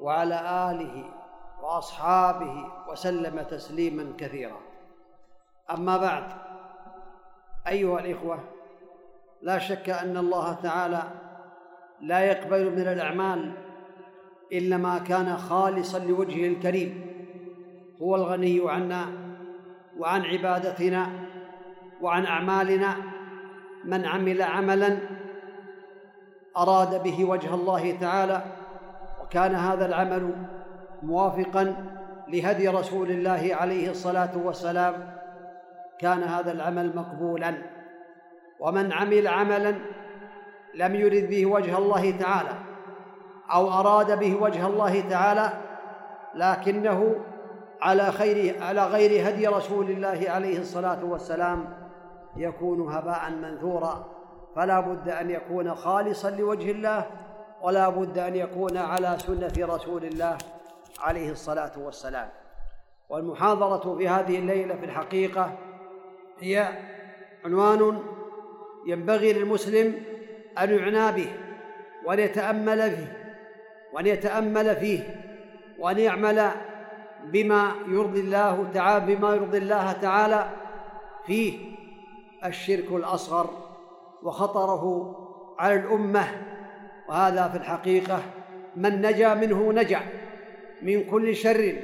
وعلى آله وأصحابه وسلم تسليما كثيرا. أما بعد أيها الإخوة لا شك أن الله تعالى لا يقبل من الأعمال الا ما كان خالصا لوجهه الكريم. هو الغني عنا وعن عبادتنا وعن أعمالنا. من عمل عملا أراد به وجه الله تعالى وكان هذا العمل موافقا لهدي رسول الله عليه الصلاة والسلام. كان هذا العمل مقبولا. ومن عمل عملا لم يرد به وجه الله تعالى أو أراد به وجه الله تعالى لكنه على خير على غير هدي رسول الله عليه الصلاة والسلام يكون هباء منثورا. فلا بد أن يكون خالصا لوجه الله ولا بد أن يكون على سنة رسول الله عليه الصلاة والسلام. والمحاضرة في هذه الليلة في الحقيقة هي عنوان ينبغي للمسلم أن يعنى به وأن يتأمل فيه وأن يتأمل فيه وأن يعمل بما يرضي الله تعالى بما يرضي الله تعالى فيه. الشرك الأصغر وخطره على الأمة وهذا في الحقيقة من نجا منه نجا من كل شر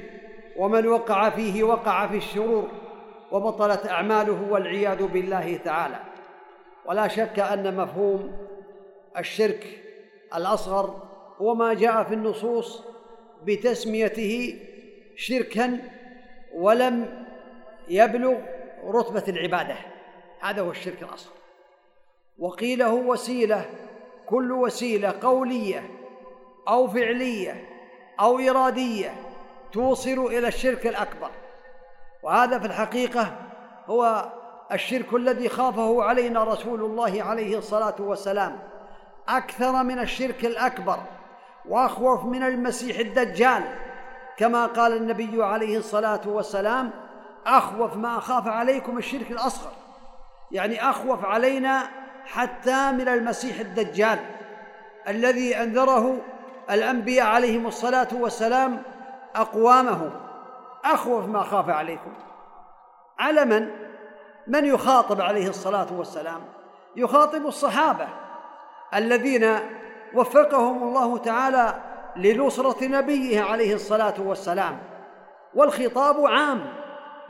ومن وقع فيه وقع في الشرور وبطلت أعماله والعياذ بالله تعالى. ولا شك أن مفهوم الشرك الأصغر هو ما جاء في النصوص بتسميته شركا ولم يبلغ رتبة العبادة. هذا هو الشرك الأصغر. وقيل هو وسيلة كل وسيلة قولية أو فعلية أو إرادية توصل إلى الشرك الأكبر. وهذا في الحقيقة هو الشرك الذي خافه علينا رسول الله عليه الصلاة والسلام. أكثر من الشرك الأكبر وأخوف من المسيح الدجال. كما قال النبي عليه الصلاة والسلام أخوف ما أخاف عليكم الشرك الأصغر. يعني أخوف علينا حتى من المسيح الدجال الذي أنذره الأنبياء عليهم الصلاة والسلام أقوامه. اخوف ما خاف عليكم. على من؟ من يخاطب عليه الصلاة والسلام؟ يخاطب الصحابة الذين وفقهم الله تعالى لنصرة نبيه عليه الصلاة والسلام. والخطاب عام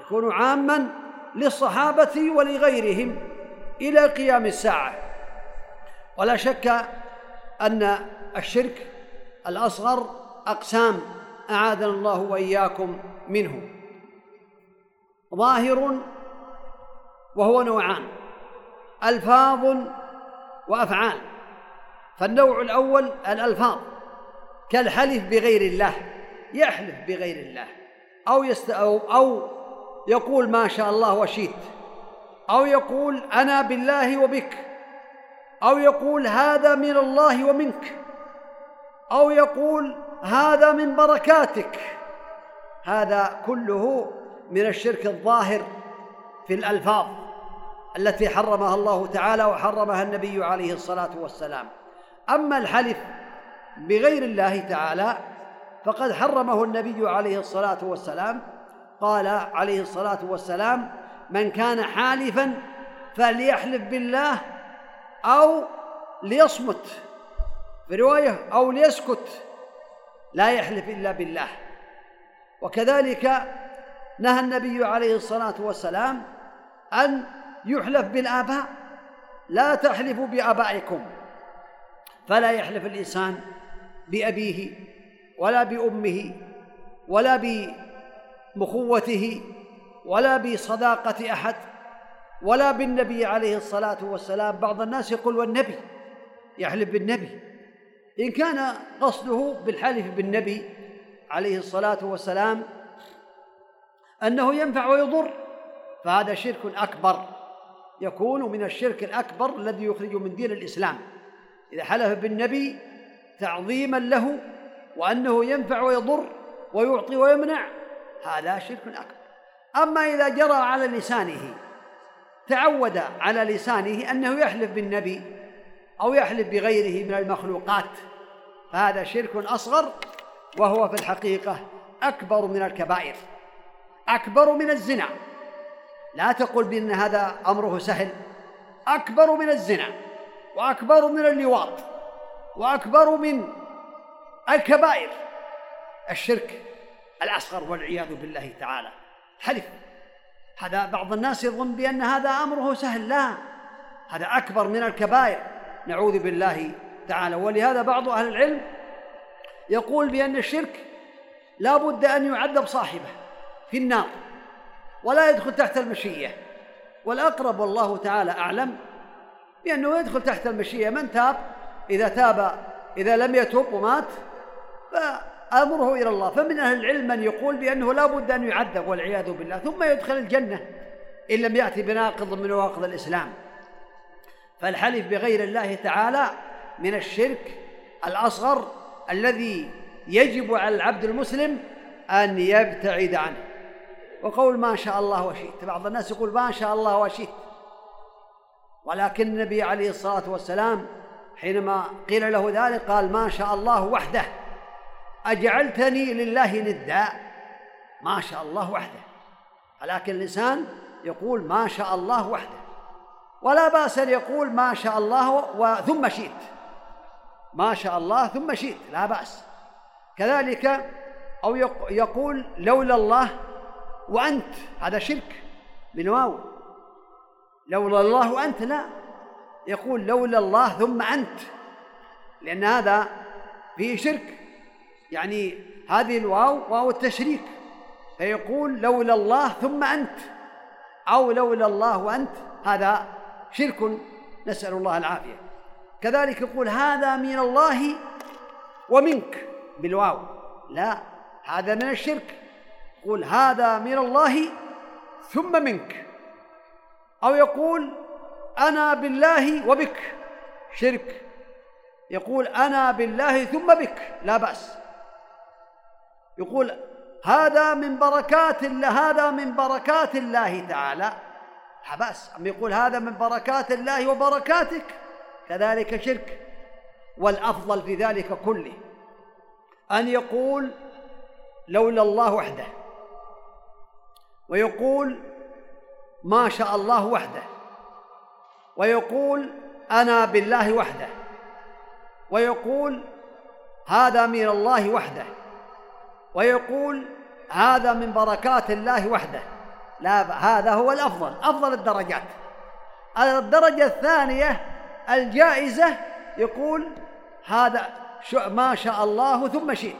يكون عاما للصحابة ولغيرهم. إلى قيام الساعة. ولا شك أن الشرك الأصغر أقسام أعاذنا الله وإياكم منه. ظاهر وهو نوعان ألفاظ وأفعال. فالنوع الأول الألفاظ كالحلف بغير الله يحلف بغير الله أو, يست أو, أو يقول ما شاء الله وشيت أو يقول أنا بالله وبك أو يقول هذا من الله ومنك أو يقول هذا من بركاتك. هذا كله من الشرك الظاهر في الألفاظ التي حرمها الله تعالى وحرمها النبي عليه الصلاة والسلام. أما الحلف بغير الله تعالى فقد حرمه النبي عليه الصلاة والسلام. قال عليه الصلاة والسلام من كان حالفا فليحلف بالله أو ليصمت في رواية أو ليسكت. لا يحلف إلا بالله. وكذلك نهى النبي عليه الصلاة والسلام أن يحلف بالآباء. لا تحلفوا بآبائكم. فلا يحلف الإنسان بأبيه ولا بأمه ولا بمخوته ولا بصداقة أحد ولا بالنبي عليه الصلاة والسلام. بعض الناس يقول والنبي يحلف بالنبي. إن كان قصده بالحلف بالنبي عليه الصلاة والسلام أنه ينفع ويضر فهذا شرك أكبر. يكون من الشرك الأكبر الذي يخرج من دين الإسلام. إذا حلف بالنبي تعظيما له وأنه ينفع ويضر ويعطي ويمنع هذا شرك أكبر. أما إذا جرى على لسانه تعود على لسانه أنه يحلف بالنبي أو يحلف بغيره من المخلوقات فهذا شرك أصغر وهو في الحقيقة أكبر من الكبائر أكبر من الزنا. لا تقل بأن هذا أمره سهل أكبر من الزنا وأكبر من اللواط وأكبر من الكبائر. الشرك الأصغر والعياذ بالله تعالى. حلف. هذا بعض الناس يظن بأن هذا أمره سهل لا. هذا أكبر من الكبائر. نعوذ بالله تعالى. ولهذا بعض أهل العلم يقول بأن الشرك لا بد أن يعذب صاحبه في النار ولا يدخل تحت المشيئة والأقرب والله تعالى أعلم بأنه يدخل تحت المشيئة من تاب؟ إذا تاب إذا لم يتب ومات فأمره إلى الله. فمن أهل العلم من يقول بأنه لا بد أن يعذب والعياذ بالله ثم يدخل الجنة إن لم يأتي بناقض من نواقض الإسلام. فالحلف بغير الله تعالى من الشرك الأصغر الذي يجب على العبد المسلم أن يبتعد عنه. وقول ما شاء الله وشئت. بعض الناس يقول ما شاء الله وشئت. ولكن النبي عليه الصلاة والسلام حينما قيل له ذلك قال ما شاء الله وحده. أجعلتني لله ندا. ما شاء الله وحده. ولكن الإنسان يقول ما شاء الله وحده. ولا بأس أن يقول ما شاء الله ثم شئت. ما شاء الله ثم شئت. لا بأس. كذلك أو يقول لولا الله وأنت. هذا شرك من واو. لولا الله وأنت لا. يقول لولا الله ثم أنت. لأن هذا فيه شرك. يعني هذه الواو واو التشريك فيقول لولا الله ثم أنت أو لولا الله وأنت هذا شرك نسأل الله العافية. كذلك يقول هذا من الله ومنك بالواو. لا هذا من الشرك. يقول هذا من الله ثم منك. أو يقول أنا بالله وبك. شرك. يقول أنا بالله ثم بك. لا بأس. يقول هذا من بركات الله هذا من بركات الله تعالى. بأس. أم يقول هذا من بركات الله وبركاتك. كذلك شرك. والأفضل في ذلك كله أن يقول لولا الله وحده. ويقول ما شاء الله وحده. ويقول أنا بالله وحده. ويقول هذا من الله وحده. ويقول هذا من بركات الله وحده. لا هذا هو الأفضل أفضل الدرجات. الدرجة الثانية الجائزة يقول هذا ما شاء الله ثم شئت.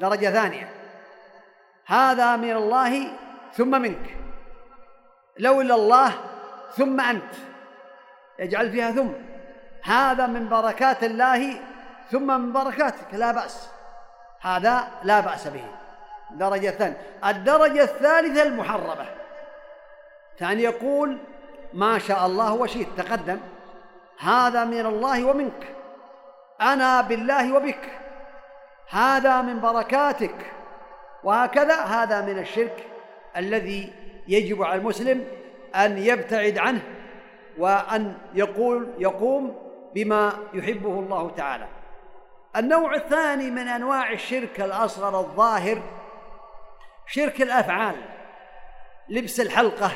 درجة ثانية. هذا من الله ثم منك. لولا الله ثم أنت. يجعل فيها ثم. هذا من بركات الله ثم من بركاتك. لا بأس. هذا لا بأس به. الدرجة الثانية الدرجة الثالثة المحرمة. كان يقول ما شاء الله وشئت تقدم. هذا من الله ومنك. أنا بالله وبك. هذا من بركاتك. وهكذا هذا من الشرك الذي يجب على المسلم أن يبتعد عنه وأن يقول يقوم بما يحبه الله تعالى. النوع الثاني من أنواع الشرك الأصغر الظاهر شرك الأفعال. لبس الحلقة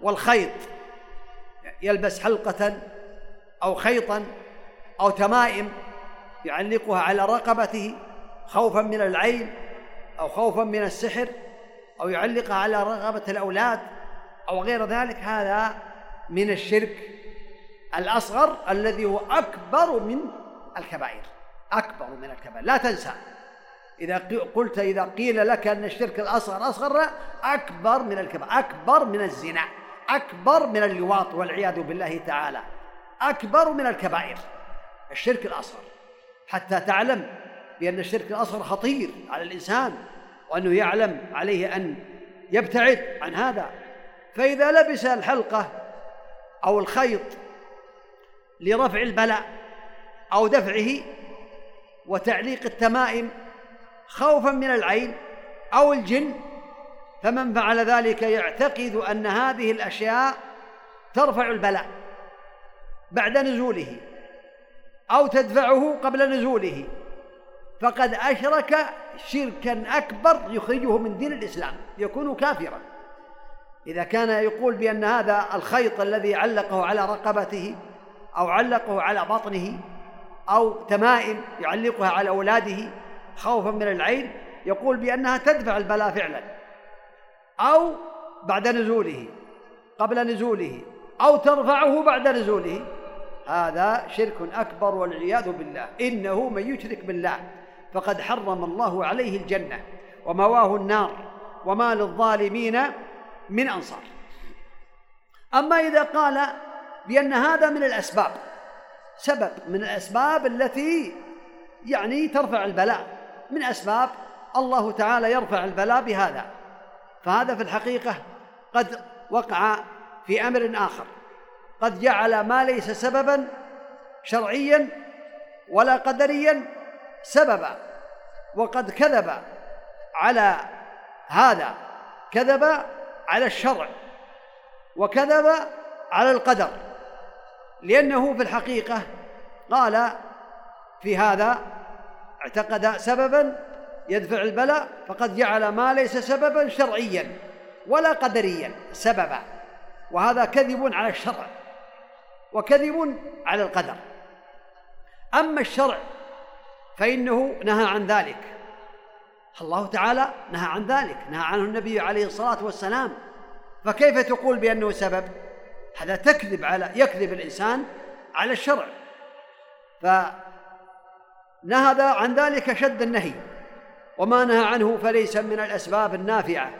والخيط. يلبس حلقة أو خيطا أو تمائم يعلقها على رقبته خوفا من العين أو خوفا من السحر أو يعلقها على رغبة الأولاد أو غير ذلك. هذا من الشرك الأصغر الذي هو أكبر من الكبائر. أكبر من الكبائر. لا تنسى. إذا قلت إذا قيل لك أن الشرك الأصغر أصغر أكبر من الكبائر أكبر من الزنا أكبر من اللواط والعياذ بالله تعالى أكبر من الكبائر. الشرك الأصغر. حتى تعلم بأن الشرك الأصغر خطير على الإنسان وأنه يعلم عليه أن يبتعد عن هذا. فإذا لبس الحلقة أو الخيط لرفع البلاء أو دفعه وتعليق التمائم خوفا من العين أو الجن فمن فعل ذلك يعتقد أن هذه الأشياء ترفع البلاء بعد نزوله أو تدفعه قبل نزوله. فقد أشرك شركا أكبر يخرجه من دين الإسلام يكون كافرا. إذا كان يقول بأن هذا الخيط الذي علقه على رقبته أو علقه على بطنه أو تمائم يعلقها على أولاده خوفا من العين يقول بأنها تدفع البلاء فعلا أو بعد نزوله قبل نزوله أو ترفعه بعد نزوله. هذا شرك أكبر والعياذ بالله. إنه من يشرك بالله. فقد حرم الله عليه الجنة ومواه النار وما للظالمين من أنصار. أما إذا قال بأن هذا من الأسباب سبب من الأسباب التي يعني ترفع البلاء. من أسباب الله تعالى يرفع البلاء بهذا. فهذا في الحقيقة قد وقع في أمر آخر. قد جعل ما ليس سببا شرعيا ولا قدريا سببا وقد كذب على هذا كذب على الشرع وكذب على القدر. لأنه في الحقيقة قال في هذا اعتقد سببا يدفع البلاء فقد جعل ما ليس سببا شرعيا ولا قدريا سببا وهذا كذب على الشرع وكذب على القدر. أما الشرع فإنه نهى عن ذلك. الله تعالى نهى عن ذلك نهى عنه النبي عليه الصلاة والسلام. فكيف تقول بأنه سبب؟ هذا تكذب على يكذب الإنسان على الشرع. فنهى عن ذلك شد النهي وما نهى عنه فليس من الأسباب النافعة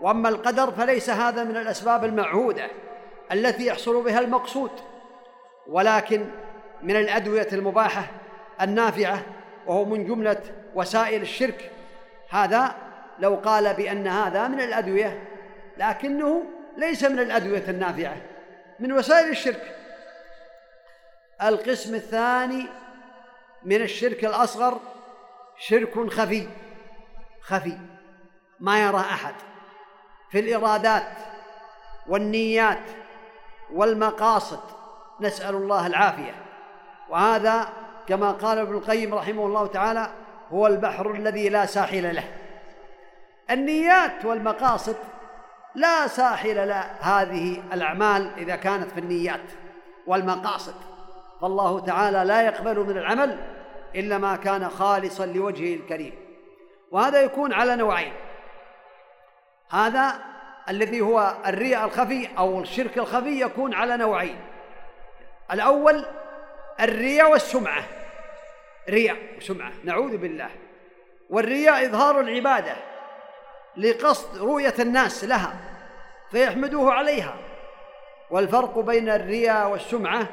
وأما القدر فليس هذا من الأسباب المعهودة التي يحصل بها المقصود ولكن من الأدوية المباحة النافعة وهو من جملة وسائل الشرك. هذا لو قال بأن هذا من الأدوية لكنه ليس من الأدوية النافعة من وسائل الشرك. القسم الثاني من الشرك الأصغر شرك خفي خفي ما يرى أحد. في الإرادات والنيات والمقاصد نسأل الله العافية. وهذا كما قال ابن القيم رحمه الله تعالى هو البحر الذي لا ساحل له. النيات والمقاصد لا ساحل له. هذه الأعمال إذا كانت في النيات والمقاصد. فالله تعالى لا يقبل من العمل إلا ما كان خالصا لوجهه الكريم. وهذا يكون على نوعين. هذا الذي هو الرياء الخفي أو الشرك الخفي يكون على نوعين. الأول الرياء والسمعة. رياء وسمعة نعوذ بالله. والرياء إظهار العبادة لقصد رؤية الناس لها فيحمدوه عليها. والفرق بين الرياء والسمعة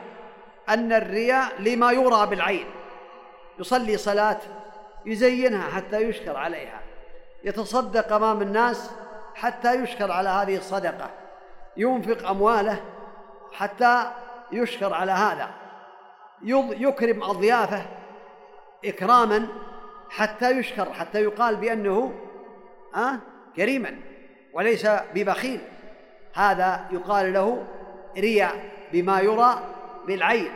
أن الرياء لما يرى بالعين يصلي صلاة يزينها حتى يشكر عليها يتصدق أمام الناس حتى يشكر على هذه الصدقة ينفق أمواله حتى يشكر على هذا يكرم أضيافه إكراما حتى يشكر حتى يقال بأنه أه كريما وليس ببخيل. هذا يقال له رياء بما يرى بالعين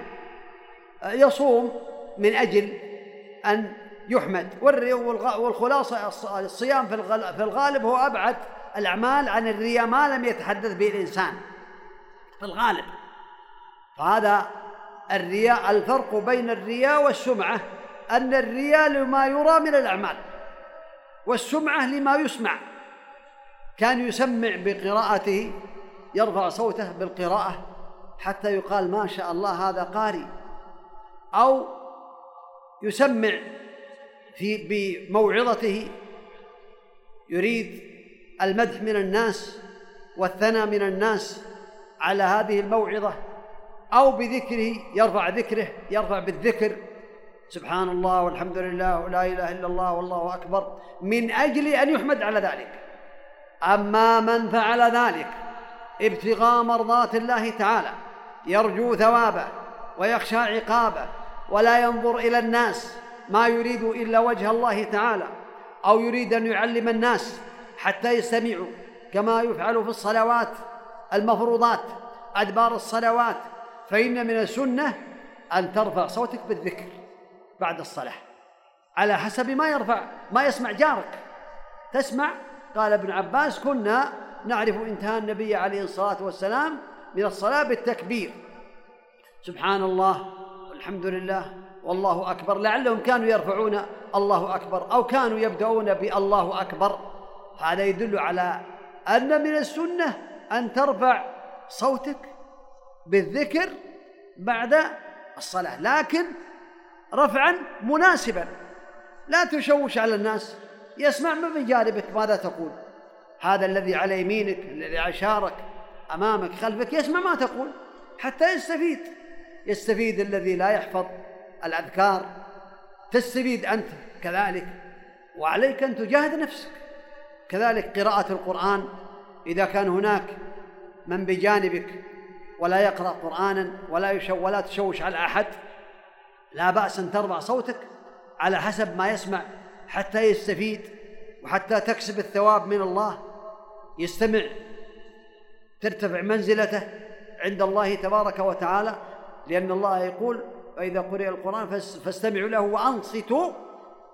يصوم من أجل أن يحمد. والخلاصة الصيام في الغالب هو أبعد الأعمال عن الرياء ما لم يتحدث به الإنسان في الغالب. فهذا الرياء الفرق بين الرياء والسمعة أن الرياء لما يرى من الأعمال والسمعة لما يسمع. كان يسمع بقراءته يرفع صوته بالقراءة حتى يقال ما شاء الله هذا قارئ أو يسمع في بموعظته يريد المدح من الناس والثنى من الناس على هذه الموعظة أو بذكره يرفع ذكره يرفع بالذكر سبحان الله والحمد لله ولا إله إلا الله والله أكبر من أجل أن يحمد على ذلك. أما من فعل ذلك ابتغاء مرضات الله تعالى يرجو ثوابه ويخشى عقابه ولا ينظر إلى الناس ما يريد إلا وجه الله تعالى أو يريد أن يعلم الناس حتى يستمعوا كما يفعل في الصلوات المفروضات أدبار الصلوات. فإن من السنة أن ترفع صوتك بالذكر بعد الصلاة. على حسب ما يرفع ما يسمع جارك. تسمع؟ قال ابن عباس كنا نعرف انتهاء النبي عليه الصلاة والسلام من الصلاة بالتكبير. سبحان الله والحمد لله والله أكبر. لعلهم كانوا يرفعون الله أكبر أو كانوا يبدأون بالله أكبر. هذا يدل على أن من السنة أن ترفع صوتك بالذكر بعد الصلاة لكن رفعا مناسبا. لا تشوش على الناس يسمع من بجانبك ماذا تقول. هذا الذي على يمينك الذي عشارك أمامك خلفك يسمع ما تقول. حتى يستفيد. يستفيد الذي لا يحفظ الأذكار. تستفيد أنت كذلك وعليك أن تجاهد نفسك. كذلك قراءة القرآن. إذا كان هناك من بجانبك ولا يقرأ قرآنا ولا يشو ولا تشوش على أحد لا بأس أن ترفع صوتك على حسب ما يسمع. حتى يستفيد وحتى تكسب الثواب من الله يستمع ترتفع منزلته عند الله تبارك وتعالى لأن الله يقول فإذا قرئ القرآن فاستمعوا له وأنصتوا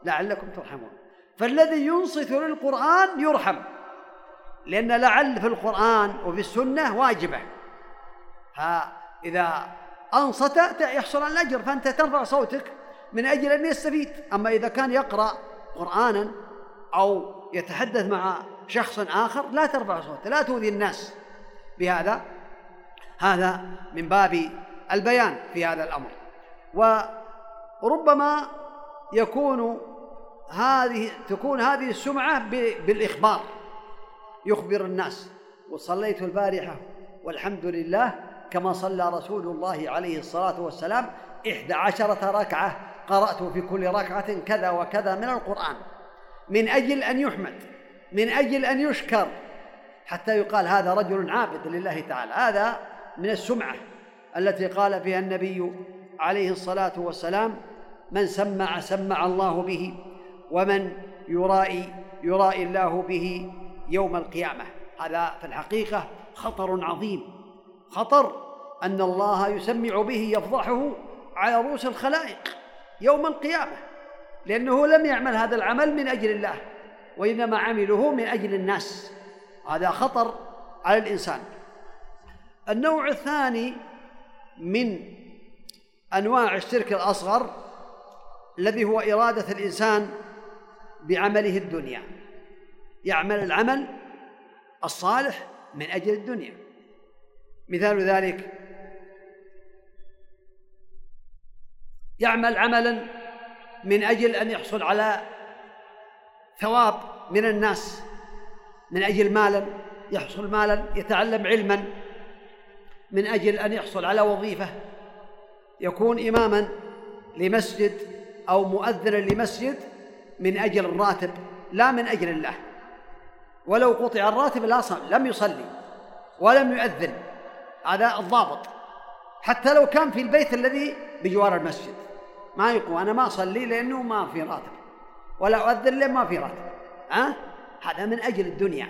لعلكم ترحمون. فالذي ينصت للقرآن يرحم لأن لعل في القرآن وفي السنة واجبة. فإذا أنصت يحصل على الأجر فأنت ترفع صوتك من أجل أن يستفيد. أما إذا كان يقرأ قرآنا أو يتحدث مع شخص آخر لا ترفع صوته لا تؤذي الناس. بهذا؟ هذا من باب البيان في هذا الأمر. وربما يكون هذه تكون هذه السمعة بالإخبار. يخبر الناس. وصليت البارحة والحمد لله كما صلى رسول الله عليه الصلاة والسلام إحدى عشرة ركعة قرأت في كل ركعة كذا وكذا من القرآن. من أجل أن يحمد من أجل أن يشكر حتى يقال هذا رجل عابد لله تعالى. هذا من السمعة التي قال فيها النبي عليه الصلاة والسلام من سمع سمع الله به ومن يرائي يرائي الله به يوم القيامة. هذا في الحقيقة خطر عظيم. خطر أن الله يسمع به يفضحه على رؤوس الخلائق يوم القيامة لأنه لم يعمل هذا العمل من أجل الله وإنما عمله من أجل الناس. هذا خطر على الإنسان. النوع الثاني من أنواع الشرك الأصغر الذي هو إرادة الإنسان بعمله الدنيا. يعمل العمل الصالح من أجل الدنيا. مثال ذلك يعمل عملا من أجل أن يحصل على ثواب من الناس. من أجل مالا يحصل مالا يتعلم علما من أجل أن يحصل على وظيفة يكون إماما لمسجد أو مؤذنا لمسجد من أجل الراتب لا من أجل الله. ولو قطع الراتب لا لم يصلي ولم يؤذن. هذا الضابط. حتى لو كان في البيت الذي بجوار المسجد. ما يقول أنا ما أصلي لأنه ما في راتب. ولا أؤذن لأن ما في راتب. ها؟ أه؟ هذا من أجل الدنيا.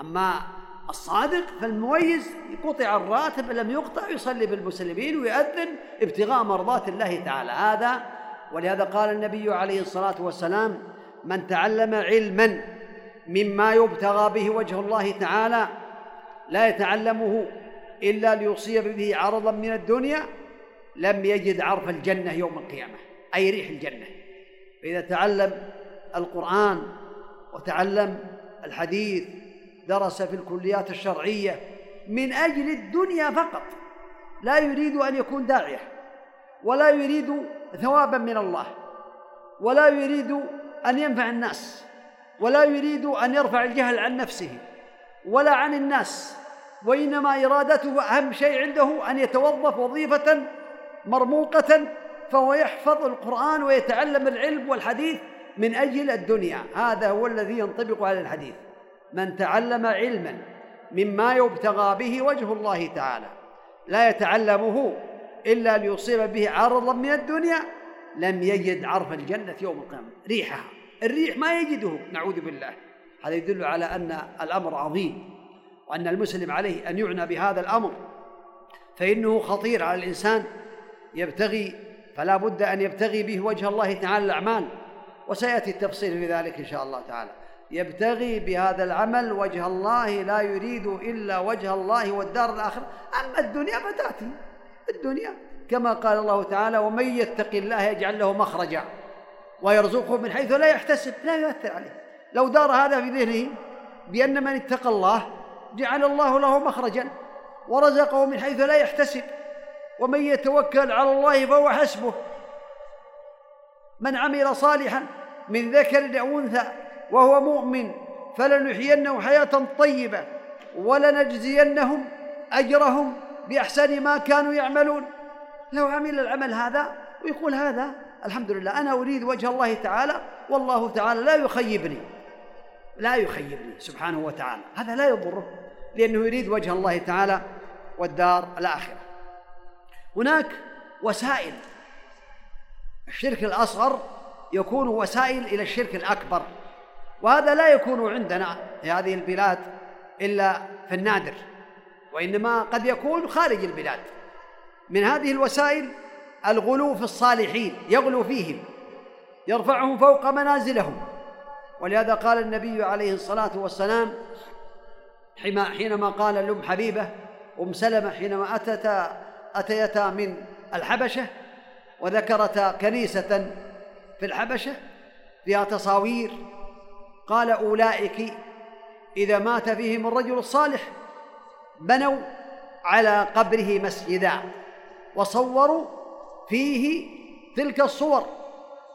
أما الصادق فالمميز قطع الراتب لم يقطع يصلي بالمسلمين ويؤذن ابتغاء مرضات الله تعالى. هذا ولهذا قال النبي عليه الصلاة والسلام من تعلم علما مما يبتغى به وجه الله تعالى لا يتعلمه إلا ليصيب به عرضا من الدنيا لم يجد عرف الجنة يوم القيامة. أي ريح الجنة. فإذا تعلم القرآن وتعلم الحديث درس في الكليات الشرعية من أجل الدنيا فقط. لا يريد أن يكون داعية ولا يريد ثوابا من الله ولا يريد أن ينفع الناس ولا يريد أن يرفع الجهل عن نفسه ولا عن الناس وإنما إرادته أهم شيء عنده أن يتوظف وظيفة مرموقة فهو يحفظ القرآن ويتعلم العلم والحديث من أجل الدنيا. هذا هو الذي ينطبق على الحديث. من تعلم علما مما يبتغى به وجه الله تعالى لا يتعلمه إلا ليصيب به عرضا من الدنيا لم يجد عرف الجنة يوم القيامة. ريحها. الريح ما يجده. نعوذ بالله. هذا يدل على أن الأمر عظيم وأن المسلم عليه أن يعنى بهذا الأمر. فإنه خطير على الإنسان. يبتغي فلا بد أن يبتغي به وجه الله تعالى الأعمال. وسيأتي التفصيل في ذلك إن شاء الله تعالى. يبتغي بهذا العمل وجه الله لا يريد إلا وجه الله والدار الآخرة. أما الدنيا فتأتي. الدنيا. كما قال الله تعالى ومن يتق الله يجعل له مخرجا ويرزقه من حيث لا يحتسب. لا يؤثر عليه. لو دار هذا في ذهنه بأن من اتقى الله جعل الله له مخرجا ورزقه من حيث لا يحتسب. ومن يتوكل على الله فهو حسبه. من عمل صالحا من ذكر أو أنثى وهو مؤمن فلنحيينه حياة طيبة ولنجزينهم أجرهم بأحسن ما كانوا يعملون. لو عمل العمل هذا ويقول هذا الحمد لله أنا أريد وجه الله تعالى والله تعالى لا يخيبني. لا يخيبني سبحانه وتعالى. هذا لا يضره لأنه يريد وجه الله تعالى والدار الآخرة. هناك وسائل الشرك الأصغر يكون وسائل إلى الشرك الأكبر. وهذا لا يكون عندنا في هذه البلاد إلا في النادر وإنما قد يكون خارج البلاد. من هذه الوسائل الغلو في الصالحين يغلو فيهم يرفعهم فوق منازلهم. ولهذا قال النبي عليه الصلاة والسلام حينما قال لأم حبيبة أم سلمة حينما أتتا أتيتا من الحبشة وذكرتا كنيسة في الحبشة فيها تصاوير. قال أولئك إذا مات فيهم الرجل الصالح بنوا على قبره مسجدا وصوروا فيه تلك الصور.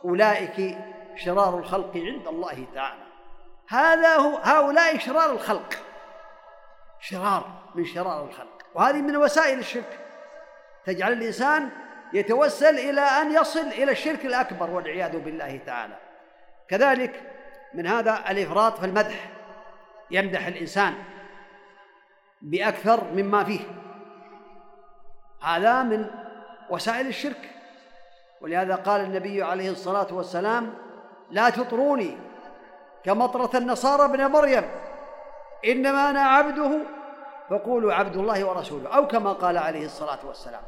أولئك شرار الخلق عند الله تعالى. هذا هو هؤلاء شرار الخلق. شرار من شرار الخلق. وهذه من وسائل الشرك. تجعل الإنسان يتوسل إلى أن يصل إلى الشرك الأكبر والعياذ بالله تعالى. كذلك من هذا الإفراط في المدح. يمدح الإنسان بأكثر مما فيه. هذا من وسائل الشرك. ولهذا قال النبي عليه الصلاة والسلام لا تطروني كمطرة النصارى ابن مريم إنما أنا عبده. فقولوا عبد الله ورسوله أو كما قال عليه الصلاة والسلام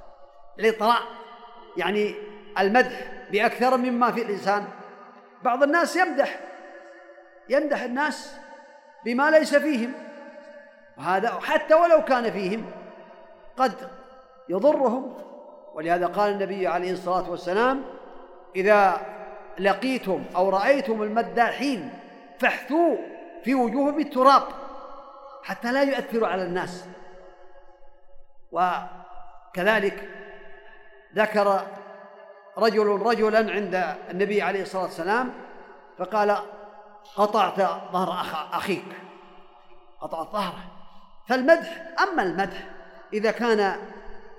الإطراء يعني المدح بأكثر مما في الإنسان. بعض الناس يمدح يمدح الناس بما ليس فيهم. وهذا حتى ولو كان فيهم قد يضرهم. ولهذا قال النبي عليه الصلاة والسلام إذا لقيتم أو رأيتم المداحين فاحثوا في وجوههم التراب حتى لا يؤثروا على الناس. وكذلك ذكر رجل رجلا عند النبي عليه الصلاة والسلام فقال قطعت ظهر أخيك. قطعت ظهره. فالمدح أما المدح إذا كان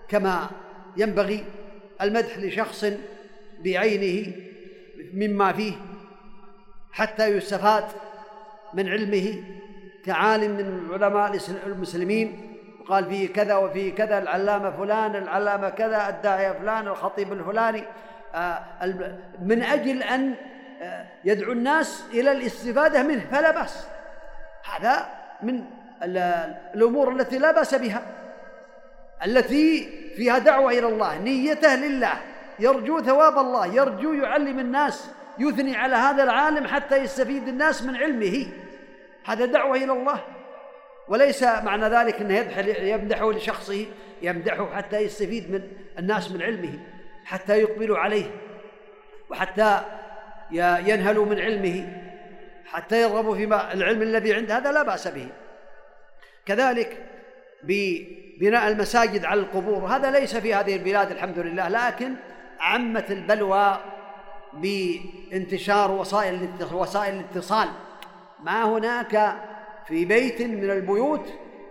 كما ينبغي المدح لشخص بعينه مما فيه حتى يستفاد من علمه كعالم من علماء المسلمين وقال فيه كذا وفيه كذا العلامة فلان العلامة كذا الداعية فلان الخطيب الفلاني. آه، من أجل أن آه، يدعو الناس إلى الاستفادة منه فلا بأس. هذا من الأمور التي لا بأس بها. التي فيها دعوة إلى الله نيته لله. يرجو ثواب الله يرجو يعلم الناس يثني على هذا العالم حتى يستفيد الناس من علمه. هذا دعوة إلى الله. وليس معنى ذلك إنه يمدحه لشخصه يمدحه حتى يستفيد من الناس من علمه حتى يقبلوا عليه وحتى ينهلوا من علمه حتى يرغبوا في العلم الذي عنده هذا لا بأس به. كذلك ببناء المساجد على القبور هذا ليس في هذه البلاد الحمد لله لكن عمت البلوى بانتشار وسائل وسائل الاتصال. ما هناك في بيت من البيوت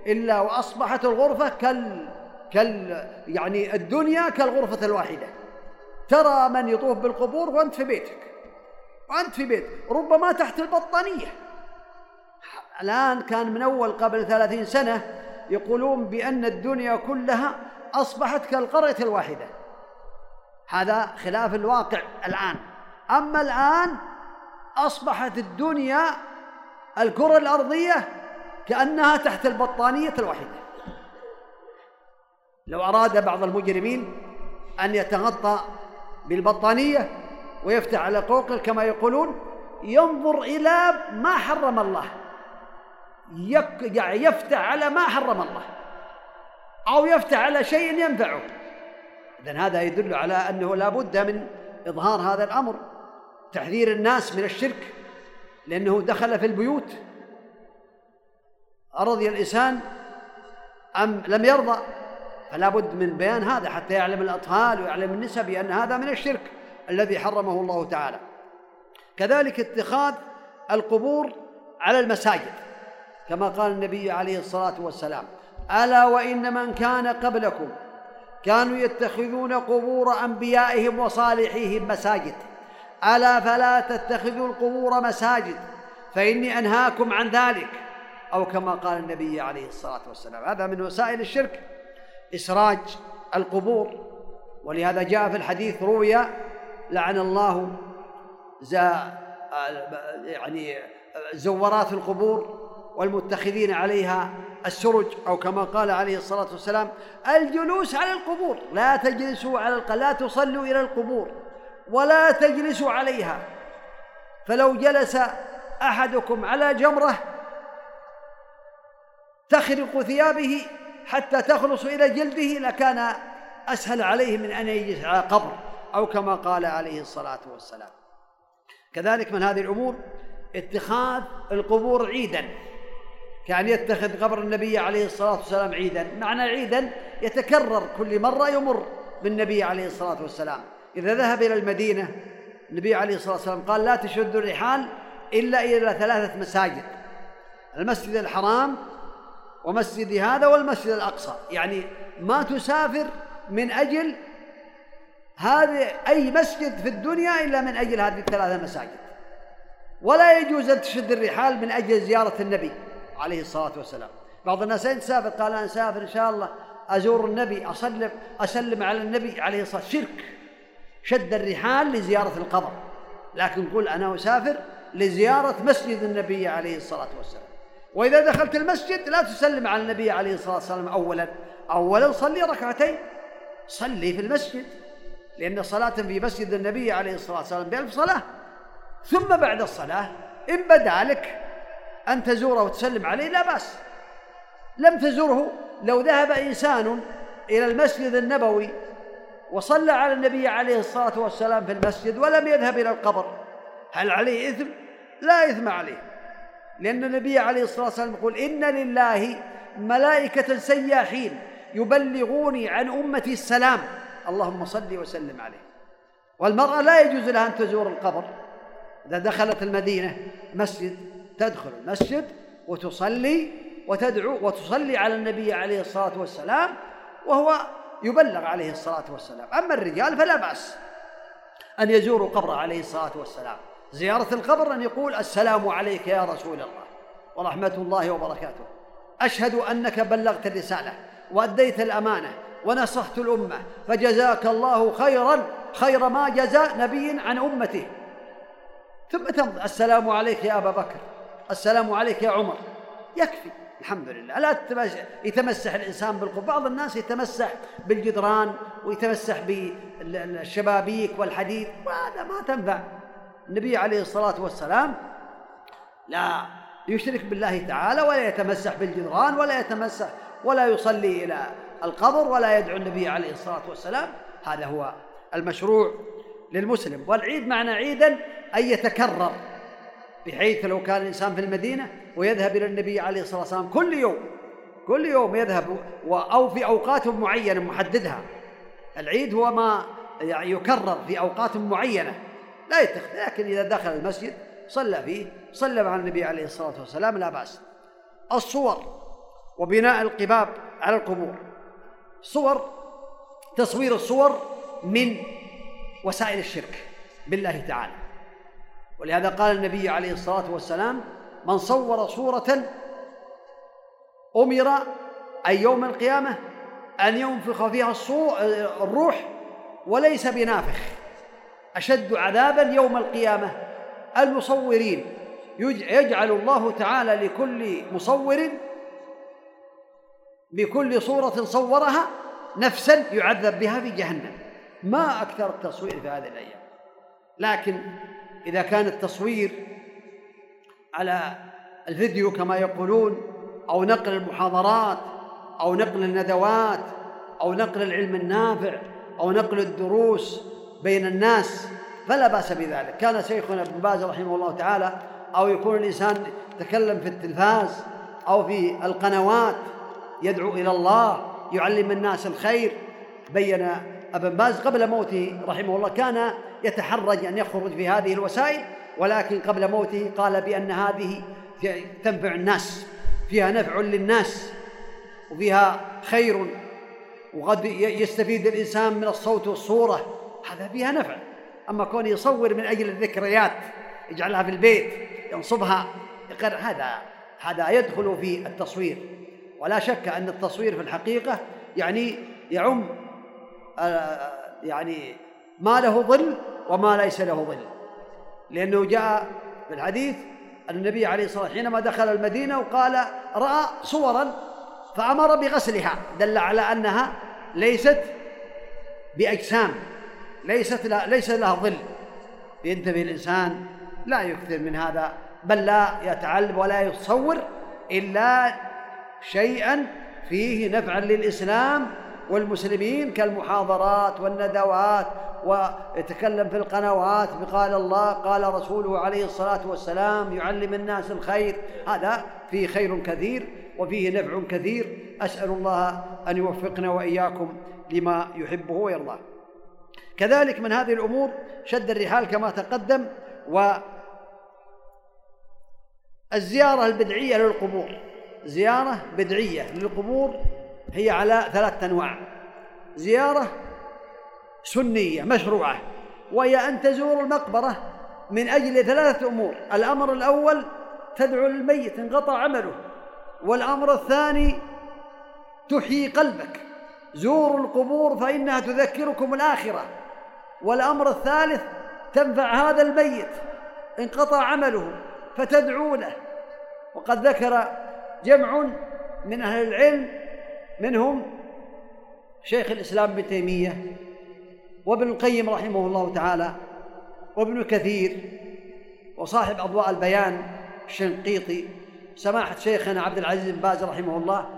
إلا وأصبحت الغرفة كال كال يعني الدنيا كالغرفة الواحدة. ترى من يطوف بالقبور وأنت في بيتك. وأنت في بيتك. ربما تحت البطانية. الآن كان من أول قبل ثلاثين سنة يقولون بأن الدنيا كلها أصبحت كالقرية الواحدة. هذا خلاف الواقع الآن. أما الآن أصبحت الدنيا الكرة الأرضية كأنها تحت البطانية الواحدة. لو أراد بعض المجرمين أن يتغطى بالبطانية ويفتح على قوقل كما يقولون ينظر إلى ما حرم الله. يعني يفتح على ما حرم الله. أو يفتح على شيء ينفعه. إذن هذا يدل على أنه لا بد من إظهار هذا الأمر. تحذير الناس من الشرك. لأنه دخل في البيوت. أرضي الإنسان أم لم يرضى؟ فلا بد من بيان هذا حتى يعلم الأطفال ويعلم النساء بأن هذا من الشرك الذي حرمه الله تعالى. كذلك اتخاذ القبور على المساجد كما قال النبي عليه الصلاة والسلام ألا وإن من كان قبلكم كانوا يتخذون قبور أنبيائهم وصالحيهم مساجد. ألا فلا تتخذوا القبور مساجد فإني أنهاكم عن ذلك. أو كما قال النبي عليه الصلاة والسلام هذا من وسائل الشرك إسراج القبور. ولهذا جاء في الحديث روي لعن الله زا يعني زورات القبور والمتخذين عليها السرج. أو كما قال عليه الصلاة والسلام الجلوس على القبور لا تجلسوا على لا تصلوا إلى القبور. ولا تجلسوا عليها. فلو جلس أحدكم على جمرة تخرق ثيابه حتى تخلص إلى جلده لكان أسهل عليه من أن يجلس على قبر أو كما قال عليه الصلاة والسلام. كذلك من هذه الأمور اتخاذ القبور عيدا كأن يتخذ قبر النبي عليه الصلاة والسلام عيدا. معنى عيدا يتكرر كل مرة يمر بالنبي عليه الصلاة والسلام. إذا ذهب إلى المدينة النبي عليه الصلاة والسلام قال لا تشد الرحال إلا إلى ثلاثة مساجد المسجد الحرام ومسجد هذا والمسجد الأقصى يعني ما تسافر من أجل هذه أي مسجد في الدنيا إلا من أجل هذه الثلاثة مساجد. ولا يجوز أن تشد الرحال من أجل زيارة النبي عليه الصلاة والسلام. بعض الناس أين تسافر قال أنا أسافر إن شاء الله أزور النبي أسلم أسلم على النبي عليه الصلاة والسلام. شرك. شد الرحال لزيارة القبر. لكن قل أنا أسافر لزيارة مسجد النبي عليه الصلاة والسلام. وإذا دخلت المسجد لا تسلم على النبي عليه الصلاة والسلام أولا. أولا صلي ركعتين. صلي في المسجد. لأن صلاة في مسجد النبي عليه الصلاة والسلام بألف صلاة. ثم بعد الصلاة إن بدأ لك أن تزوره وتسلم عليه لا بأس. لم تزره لو ذهب إنسان إلى المسجد النبوي وصلى على النبي عليه الصلاة والسلام في المسجد ولم يذهب إلى القبر. هل عليه إثم؟ لا إثم عليه. لأن النبي عليه الصلاة والسلام يقول إن لله ملائكة سياحين يبلغوني عن أمتي السلام. اللهم صل وسلم عليه. والمرأة لا يجوز لها أن تزور القبر. إذا دخلت المدينة مسجد تدخل المسجد وتصلي وتدعو وتصلي على النبي عليه الصلاة والسلام وهو يبلغ عليه الصلاة والسلام. أما الرجال فلا بأس أن يزوروا قبره عليه الصلاة والسلام. زيارة القبر أن يقول السلام عليك يا رسول الله ورحمة الله وبركاته. أشهد أنك بلغت الرسالة وأديت الأمانة ونصحت الأمة فجزاك الله خيرا خير ما جزى نبي عن أمته. ثم تمضي السلام عليك يا أبا بكر السلام عليك يا عمر. يكفي. الحمد لله. لا يتمسح الإنسان بالقبور بعض الناس يتمسح بالجدران ويتمسح بالشبابيك والحديد. وهذا ما تنفع. النبي عليه الصلاة والسلام لا يشرك بالله تعالى ولا يتمسح بالجدران ولا يتمسح ولا يصلي إلى القبر ولا يدعو النبي عليه الصلاة والسلام. هذا هو المشروع للمسلم. والعيد معنى عيدا أن يتكرر. بحيث لو كان الإنسان في المدينة ويذهب إلى النبي عليه الصلاة والسلام كل يوم كل يوم يذهب أو في أوقات معينة محددها. العيد هو ما يعني يكرر في أوقات معينة. لا يتخذ لكن إذا دخل المسجد صلى فيه صلى مع النبي عليه الصلاة والسلام لا بأس. الصور وبناء القباب على القبور. صور تصوير الصور من وسائل الشرك بالله تعالى. ولهذا قال النبي عليه الصلاة والسلام من صور صورة أمر أي يوم القيامة أن ينفخ فيها الروح وليس بنافخ أشد عذابا يوم القيامة. المصورين يجعل الله تعالى لكل مصور بكل صورة صورها نفسا يعذب بها في جهنم. ما أكثر التصوير في هذه الأيام. لكن إذا كان التصوير على الفيديو كما يقولون أو نقل المحاضرات أو نقل الندوات أو نقل العلم النافع أو نقل الدروس بين الناس فلا بأس بذلك. كان شيخنا ابن باز رحمه الله تعالى أو يكون الإنسان يتكلم في التلفاز أو في القنوات يدعو إلى الله يعلم الناس الخير بين أبن باز قبل موته رحمه الله كان يتحرج أن يخرج في هذه الوسائل ولكن قبل موته قال بأن هذه تنفع الناس فيها نفع للناس وفيها خير وقد يستفيد الإنسان من الصوت والصورة هذا فيها نفع. أما كون يصور من أجل الذكريات يجعلها في البيت ينصبها يقر هذا هذا يدخل في التصوير. ولا شك أن التصوير في الحقيقة يعني يعم آه، يعني ما له ظل وما ليس له ظل. لأنه جاء في الحديث أن النبي عليه الصلاة والسلام حينما دخل المدينة وقال رأى صورا فأمر بغسلها دل على أنها ليست بأجسام ليست لا ليس لها ظل. ينتبه الإنسان لا يكثر من هذا بل لا يتعلم ولا يتصور إلا شيئا فيه نفعا للإسلام والمسلمين كالمحاضرات والندوات ويتكلم في القنوات بقال الله قال رسوله عليه الصلاة والسلام يعلم الناس الخير. هذا فيه خير كثير وفيه نفع كثير. أسأل الله أن يوفقنا وإياكم لما يحبه ويرضاه. كذلك من هذه الأمور شد الرحال كما تقدم والزيارة البدعية للقبور. زيارة بدعية للقبور هي على ثلاثة أنواع. زيارة سنية مشروعة وهي أن تزور المقبرة من أجل ثلاثة أمور. الأمر الأول تدعو للميت انقطع عمله. والأمر الثاني تحيي قلبك. زوروا القبور فإنها تذكركم الآخرة. والأمر الثالث تنفع هذا الميت انقطع عمله فتدعو له. وقد ذكر جمع من أهل العلم منهم شيخ الإسلام ابن تيمية. وابن القيم رحمه الله تعالى وابن كثير وصاحب أضواء البيان الشنقيطي سماحة شيخنا عبد العزيز بن باز رحمه الله.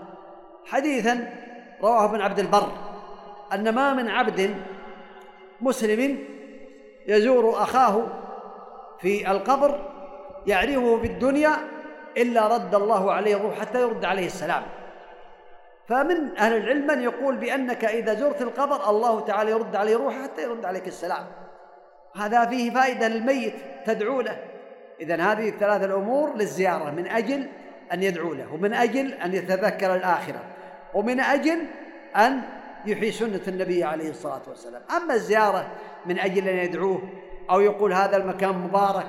حديثا رواه ابن عبد البر أن ما من عبد مسلم يزور أخاه في القبر يعرفه في الدنيا إلا رد الله عليه الروح حتى يرد عليه السلام. فمن أهل العلم من يقول بأنك إذا زرت القبر الله تعالى يرد عليه روحه حتى يرد عليك السلام. هذا فيه فائدة للميت تدعو له. إذا هذه الثلاث الأمور للزيارة من أجل أن يدعو له ومن أجل أن يتذكر الآخرة ومن أجل أن يحيي سنة النبي عليه الصلاة والسلام. أما الزيارة من أجل أن يدعوه أو يقول هذا المكان مبارك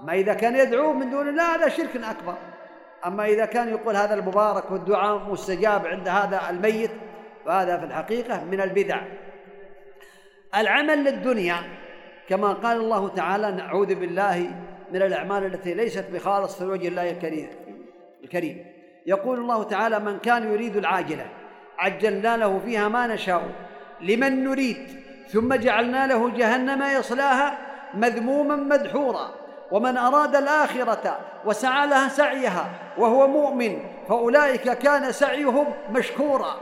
أما إذا كان يدعوه من دون الله هذا شرك أكبر. أما إذا كان يقول هذا المبارك والدعاء مستجاب عند هذا الميت فهذا في الحقيقة من البدع. العمل للدنيا كما قال الله تعالى نعوذ بالله من الأعمال التي ليست بخالص في وجه الله الكريم الكريم. يقول الله تعالى من كان يريد العاجلة عجلنا له فيها ما نشاء. لمن نريد ثم جعلنا له جهنم يصلاها مذموما مدحورا. ومن أراد الآخرة وسعى لها سعيها وهو مؤمن فأولئك كان سعيهم مشكورا.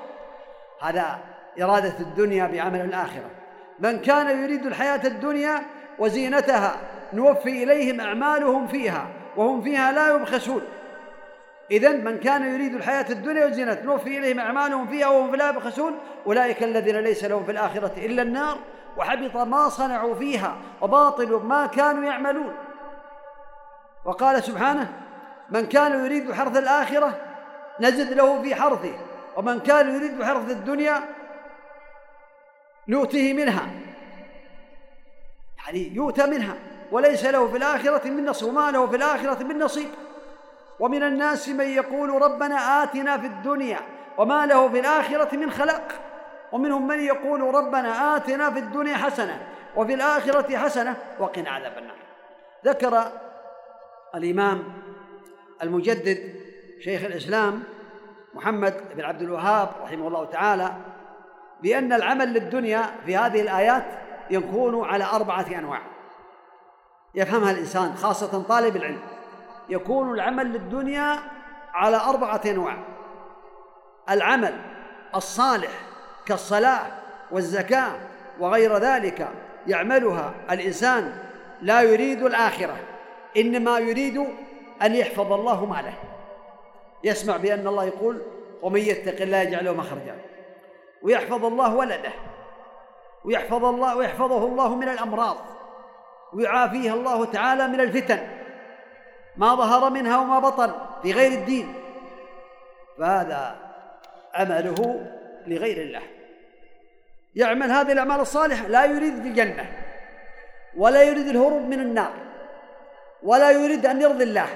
هذا إرادة الدنيا بعمل الآخرة. من كان يريد الحياة الدنيا وزينتها نوفي إليهم أعمالهم فيها وهم فيها لا يبخسون. إذا من كان يريد الحياة الدنيا وزينتها نوفي إليهم أعمالهم فيها وهم لا يبخسون. أولئك الذين ليس لهم في الآخرة إلا النار وحبط ما صنعوا فيها وباطل ما كانوا يعملون. وقال سبحانه من كان يريد حرث الآخرة نزد له في حرثه ومن كان يريد حرث الدنيا نؤته منها. يعني يؤتى منها وليس له في الآخرة من نصيب وما له في الآخرة من نصيب. ومن الناس من يقول ربنا آتنا في الدنيا وما له في الآخرة من خلاق. ومنهم من يقول ربنا آتنا في الدنيا حسنة وفي الآخرة حسنة وقنا عذاب النار. ذكر الإمام المجدد شيخ الإسلام محمد بن عبد الوهاب رحمه الله تعالى بأن العمل للدنيا في هذه الآيات يكون على أربعة أنواع. يفهمها الإنسان خاصة طالب العلم. يكون العمل للدنيا على أربعة أنواع. العمل الصالح كالصلاة والزكاة وغير ذلك يعملها الإنسان لا يريد الآخرة. إنما يريد أن يحفظ الله ماله. يسمع بأن الله يقول ومن يتق الله يجعل له مخرجا. ويحفظ الله ولده. ويحفظ الله ويحفظه الله من الأمراض. ويعافيه الله تعالى من الفتن. ما ظهر منها وما بطن في غير الدين. فهذا عمله لغير الله. يعمل هذه الأعمال الصالحة لا يريد الجنة ولا يريد الهروب من النار. ولا يريد أن يرضي الله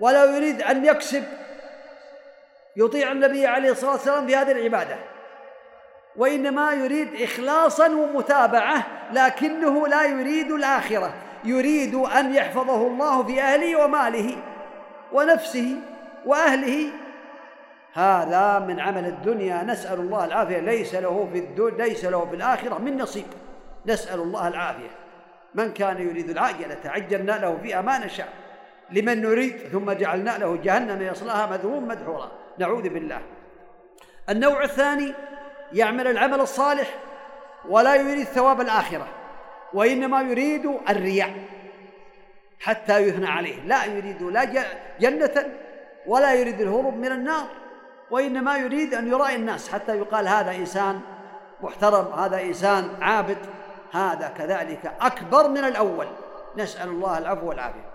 ولا يريد أن يكسب. يطيع النبي عليه الصلاة والسلام في هذه العبادة وإنما يريد إخلاصا ومتابعة لكنه لا يريد الآخرة. يريد أن يحفظه الله في أهله وماله ونفسه وأهله. هذا من عمل الدنيا. نسأل الله العافية. ليس له في الدنيا ليس له في الآخرة من نصيب. نسأل الله العافية. من كان يريد العاجلة عجلنا له فيها ما نشاء لمن نريد؟ ثم جعلنا له جهنم يصلاها مذموم مدحورا. نعوذ بالله. النوع الثاني يعمل العمل الصالح ولا يريد ثواب الآخرة وإنما يريد الرياء حتى يثنى عليه. لا يريد لا جنة ولا يريد الهروب من النار وإنما يريد أن يرائي الناس. حتى يقال هذا إنسان محترم هذا إنسان عابد. هذا كذلك أكبر من الأول. نسأل الله العفو والعافية.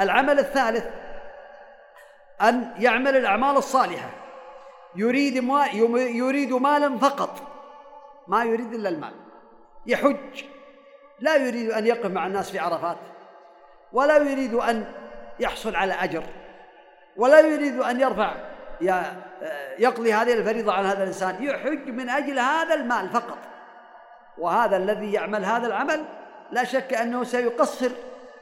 العمل الثالث أن يعمل الأعمال الصالحة. يريد ما يريد مالا فقط. ما يريد إلا المال. يحج. لا يريد أن يقف مع الناس في عرفات. ولا يريد أن يحصل على أجر. ولا يريد أن يرفع يقضي هذه الفريضة عن هذا الإنسان. يحج من أجل هذا المال فقط. وهذا الذي يعمل هذا العمل لا شك أنه سيقصر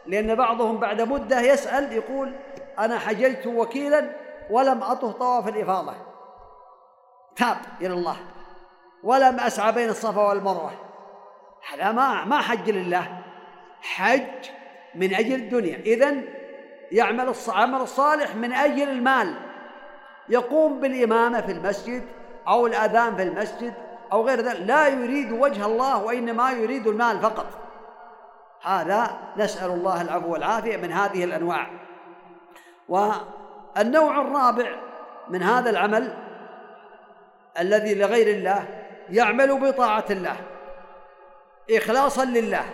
لأن بعضهم بعد مدة يسأل يقول أنا حججت وكيلا ولم أطه طواف الإفاضة. تاب إلى الله. ولم أسعى بين الصفا والمروة. هذا ما ما حج لله. حج من أجل الدنيا. إذن يعمل العمل الصالح من أجل المال. يقوم بالإمامة في المسجد أو الأذان في المسجد أو غير ذلك لا يريد وجه الله وإنما يريد المال فقط. هذا نسأل الله العفو والعافية من هذه الأنواع. والنوع الرابع من هذا العمل الذي لغير الله يعمل بطاعة الله إخلاصا لله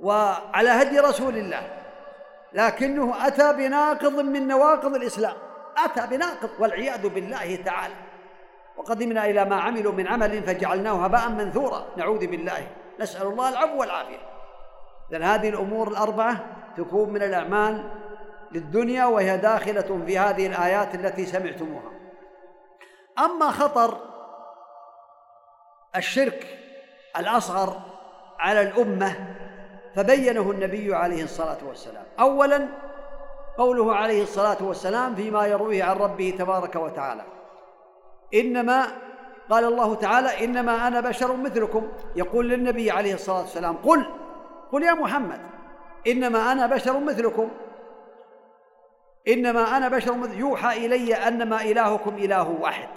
وعلى هدي رسول الله لكنه أتى بناقض من نواقض الإسلام. أتى بناقض والعياذ بالله تعالى. وقدمنا إلى ما عملوا من عمل فجعلناه هباء منثورا. نعوذ بالله. نسأل الله العفو والعافية. لأن هذه الأمور الأربعة تكون من الأعمال للدنيا وهي داخلة في هذه الآيات التي سمعتموها. أما خطر الشرك الأصغر على الأمة فبينه النبي عليه الصلاة والسلام. أولا قوله عليه الصلاة والسلام فيما يرويه عن ربه تبارك وتعالى. إنما قال الله تعالى إنما أنا بشر مثلكم. يقول للنبي عليه الصلاة والسلام قل قل يا محمد إنما أنا بشر مثلكم. إنما أنا بشر مثل يوحى إلي أنما إلهكم إله واحد.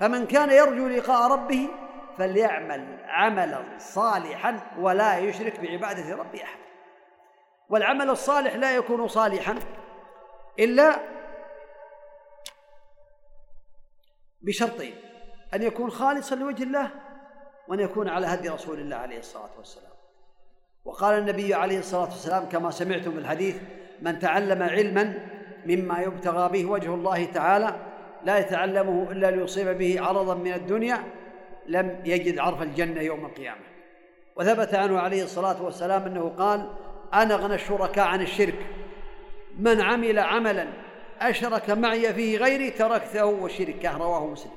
فمن كان يرجو لقاء ربه فليعمل عملا صالحا ولا يشرك بعبادة ربه أحد. والعمل الصالح لا يكون صالحا إلا بشرطين أن يكون خالصا لوجه الله وأن يكون على هدي رسول الله عليه الصلاة والسلام. وقال النبي عليه الصلاة والسلام كما سمعتم في الحديث من تعلم علما مما يبتغى به وجه الله تعالى لا يتعلمه إلا ليصيب به عرضا من الدنيا لم يجد عرف الجنة يوم القيامة. وثبت عنه عليه الصلاة والسلام أنه قال أنا أغنى الشركاء عن الشرك. من عمل عملا أشرك معي فيه غيري تركته وشركه رواه مسلم.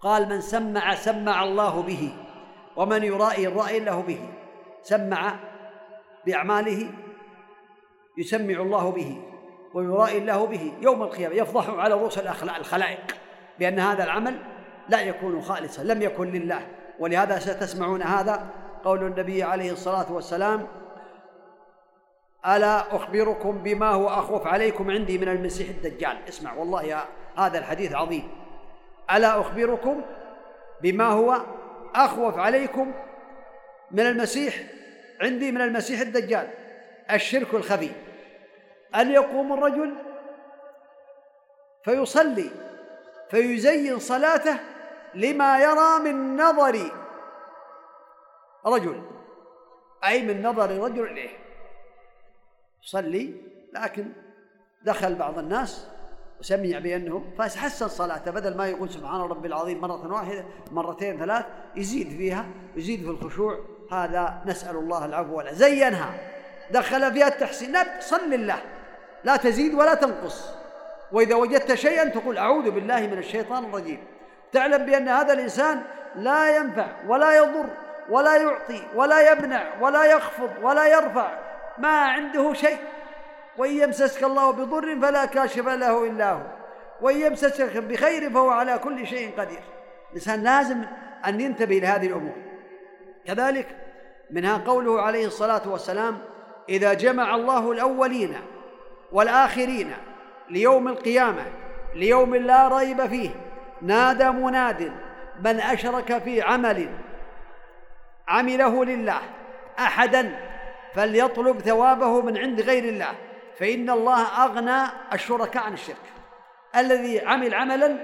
قال من سمع سمع الله به ومن يرائي الرأي له به. سمع بأعماله يسمع الله به ويرائي الله به. يوم القيامة يفضح على رؤوس الخلائق بأن هذا العمل لا يكون خالصا لم يكن لله. ولهذا ستسمعون هذا قول النبي عليه الصلاة والسلام ألا أخبركم بما هو أخوف عليكم عندي من المسيح الدجال؟ اسمع والله يا هذا الحديث عظيم. ألا أخبركم بما هو أخوف عليكم من المسيح؟ عندي من المسيح الدجال. الشرك الخفي. أن يقوم الرجل فيصلي فيزين صلاته لما يرى من نظر رجل. أي من نظر رجل إليه يصلي لكن دخل بعض الناس وسمع بأنه فحسن صلاته بدل ما يقول سبحان ربي العظيم مرة واحدة مرتين ثلاث يزيد فيها يزيد في الخشوع. هذا نسأل الله العفو والعافية. زينها. دخل فيها التحسين. لا صل الله لا تزيد ولا تنقص. وإذا وجدت شيئا تقول أعوذ بالله من الشيطان الرجيم. تعلم بأن هذا الإنسان لا ينفع ولا يضر ولا يعطي ولا يمنع ولا يخفض ولا يرفع ما عنده شيء. وإن يمسسك الله بضر فلا كاشف له إلا هو. وإن يمسسك بخير فهو على كل شيء قدير. الإنسان لازم أن ينتبه لهذه الأمور. كذلك منها قوله عليه الصلاة والسلام إذا جمع الله الأولين والآخرين ليوم القيامة ليوم لا ريب فيه نادى مناد من أشرك في عمل عمله لله أحدا فليطلب ثوابه من عند غير الله. فإن الله أغنى الشركاء عن الشرك. الذي عمل عملا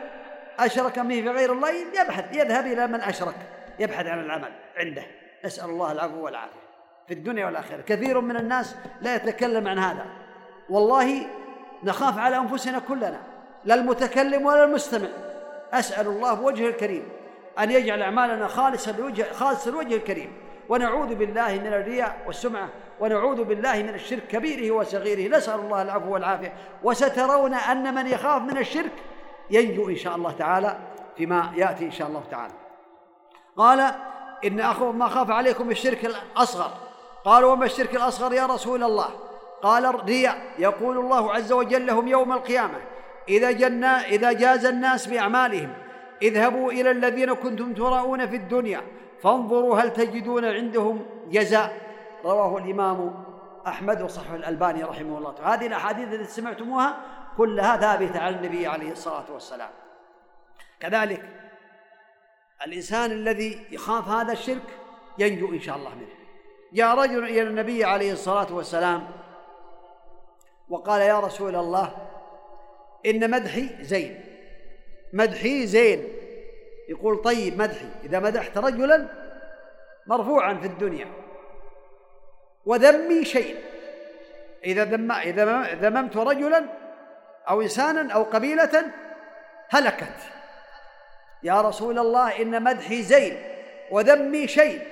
أشرك به في غير الله يبحث يذهب إلى من أشرك يبحث عن العمل عنده. نسأل الله العفو والعافية. في الدنيا والآخرة. كثير من الناس لا يتكلم عن هذا. والله نخاف على أنفسنا كلنا لا المتكلم ولا المستمع. أسأل الله بوجهه الكريم أن يجعل أعمالنا خالصة لوجه خالصة لوجه الكريم. ونعوذ بالله من الرياء والسمعة ونعوذ بالله من الشرك كبيره وصغيره. نسأل الله العفو والعافية. وسترون أن من يخاف من الشرك ينجو إن شاء الله تعالى فيما يأتي إن شاء الله تعالى. قال إن أخو ما خاف عليكم الشرك الأصغر. قالوا وما الشرك الأصغر يا رسول الله؟ قال الرياء. يقول الله عز وجل لهم يوم القيامة إذا, جنا إذا جاز الناس بأعمالهم اذهبوا إلى الذين كنتم تراؤون في الدنيا. فانظروا هل تجدون عندهم جزاء؟ رواه الإمام أحمد وصححه الألباني رحمه الله هذه الأحاديث التي سمعتموها كلها ثابتة عن النبي عليه الصلاة والسلام. كذلك الإنسان الذي يخاف هذا الشرك ينجو إن شاء الله منه. جاء رجل إلى النبي عليه الصلاة والسلام وقال يا رسول الله إن مدحي زين. مدحي زين. يقول طيب مدحي إذا مدحت رجلا مرفوعا في الدنيا. وذمي شيء. إذا ذم إذا ذممت رجلا أو إنسانا أو قبيلة هلكت. يا رسول الله إن مدحي زين وذمي شيء.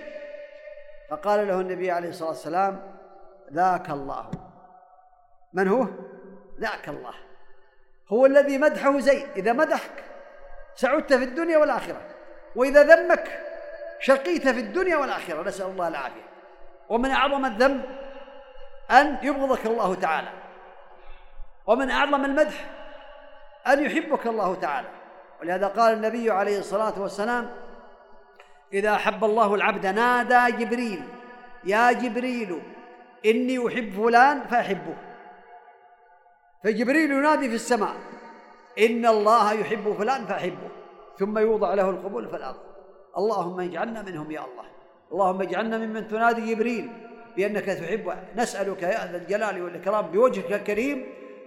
فقال له النبي عليه الصلاة والسلام ذاك الله. من هو؟ ذاك الله. هو الذي مدحه زين. إذا مدحك سعدت في الدنيا والآخرة. وإذا ذمك شقيت في الدنيا والآخرة. نسأل الله العافية. ومن أعظم الذنب أن يبغضك الله تعالى. ومن أعظم المدح أن يحبك الله تعالى. ولهذا قال النبي عليه الصلاة والسلام إذا أحب الله العبد نادى جبريل يا جبريل إني أحب فلان فأحبه. فجبريل ينادي في السماء. إن الله يحب فلان فأحبه ثم يوضع له القبول في الأرض. اللهم اجعلنا منهم يا الله. اللهم اجعلنا ممن تنادي جبريل بأنك تحب. نسألك يا ذا الجلال والإكرام بوجهك الكريم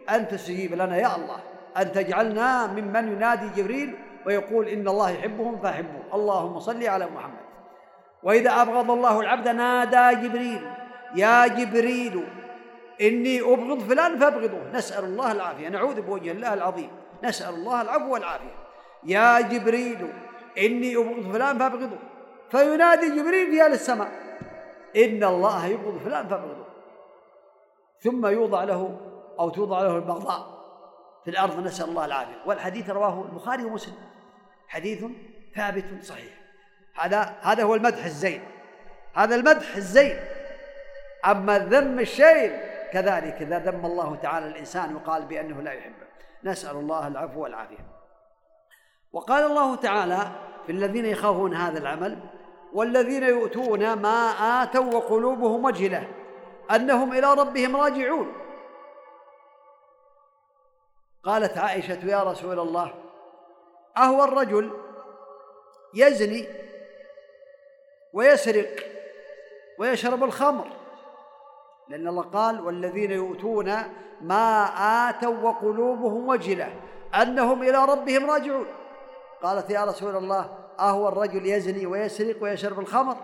أن تستجيب لنا يا الله. أن تجعلنا ممن ينادي جبريل ويقول إن الله يحبهم فأحبه اللهم صل على محمد. وإذا أبغض الله العبد نادى جبريل يا جبريل إني أبغض فلان فأبغضه. نسأل الله العافية. نعوذ بوجه الله العظيم. نسأل الله العفو والعافية. يا جبريل إني أبغض فلان فأبغضه. فينادي جبريل في أهل السماء إن الله يبغض فلان فأبغضه. ثم يوضع له أو توضع له البغضاء في الأرض نسأل الله العافية. والحديث رواه البخاري ومسلم. حديث ثابت صحيح. هذا هذا هو المدح الزين. هذا المدح الزين. أما الذم الشين كذلك إذا ذم الله تعالى الإنسان وقال بأنه لا يحبه. نسأل الله العفو والعافية. وقال الله تعالى في الذين يخافون هذا العمل والذين يؤتون ما آتوا وقلوبهم وجلة أنهم إلى ربهم راجعون. قالت عائشة يا رسول الله أهو الرجل يزني ويسرق ويشرب الخمر. لأن الله قال والذين يؤتون ما آتوا وقلوبهم وجلة أنهم إلى ربهم راجعون. قالت يا رسول الله أهو الرجل يزني ويسرق ويشرب الخمر؟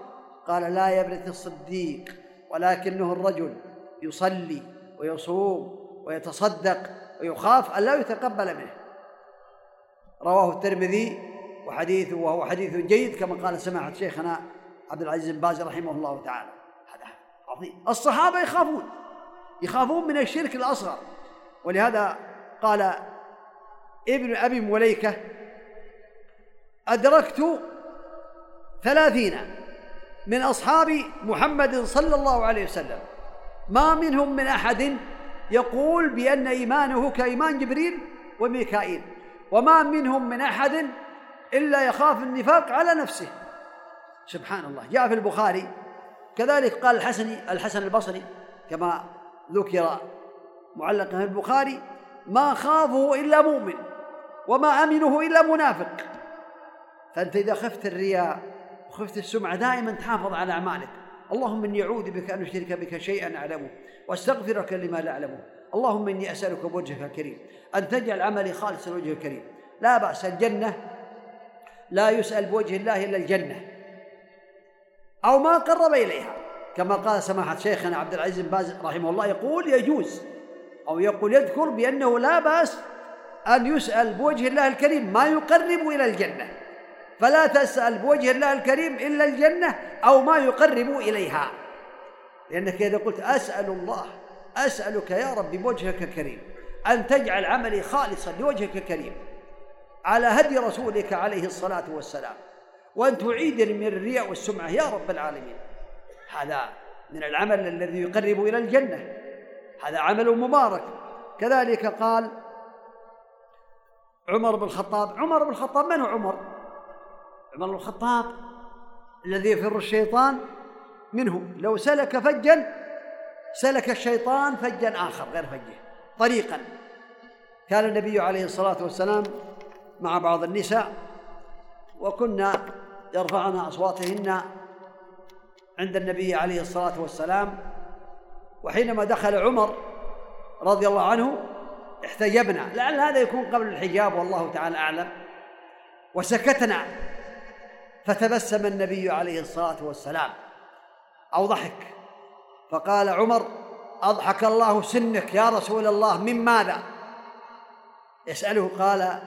قال لا يا ابنة الصديق ولكنه الرجل يصلي ويصوم ويتصدق ويخاف أن لا يتقبل منه. رواه الترمذي وحديثه وهو حديث جيد كما قال سماحة شيخنا عبد العزيز بن باز رحمه الله تعالى. الصحابة يخافون يخافون من الشرك الأصغر. ولهذا قال ابن أبي مليكة أدركت ثلاثين من أصحاب محمد صلى الله عليه وسلم. ما منهم من أحد يقول بأن إيمانه كإيمان جبريل وميكائيل وما منهم من أحد إلا يخاف النفاق على نفسه. سبحان الله. جاء في البخاري كذلك قال الحسن الحسن البصري كما ذكر معلقا في البخاري ما خافه إلا مؤمن وما أمنه إلا منافق. فأنت إذا خفت الرياء وخفت السمعة دائما تحافظ على أعمالك. اللهم إني أعوذ بك أن أشرك بك شيئا أعلمه وأستغفرك لما لا أعلمه. اللهم إني أسألك بوجهك الكريم أن تجعل عملي خالصا لوجهك الكريم. لا بأس الجنة لا يسأل بوجه الله إلا الجنة. أو ما قرب إليها. كما قال سماحة شيخنا عبد العزيز بن باز رحمه الله يقول يجوز أو يقول يذكر بأنه لا بأس أن يسأل بوجه الله الكريم ما يقرب إلى الجنة. فلا تسأل بوجه الله الكريم إلا الجنة أو ما يقرب إليها. لأنك إذا قلت أسأل الله أسألك يا رب بوجهك الكريم أن تجعل عملي خالصا لوجهك الكريم على هدي رسولك عليه الصلاة والسلام. وأن تعيدني من الرياء والسمعة يا رب العالمين. هذا من العمل الذي يقرب إلى الجنة. هذا عمل مبارك. كذلك قال عمر بن الخطاب عمر بن الخطاب من هو عمر؟ عمر بن الخطاب الذي يفر الشيطان منه. لو سلك فجا سلك الشيطان فجا آخر غير فجه طريقا. كان النبي عليه الصلاة والسلام مع بعض النساء وكنا يرفعن أصواتهن عند النبي عليه الصلاة والسلام وحينما دخل عمر رضي الله عنه احتجبنا. لعل هذا يكون قبل الحجاب والله تعالى أعلم. وسكتنا فتبسم النبي عليه الصلاة والسلام. أو ضحك. فقال عمر أضحك الله سنك يا رسول الله من ماذا؟ يسأله قال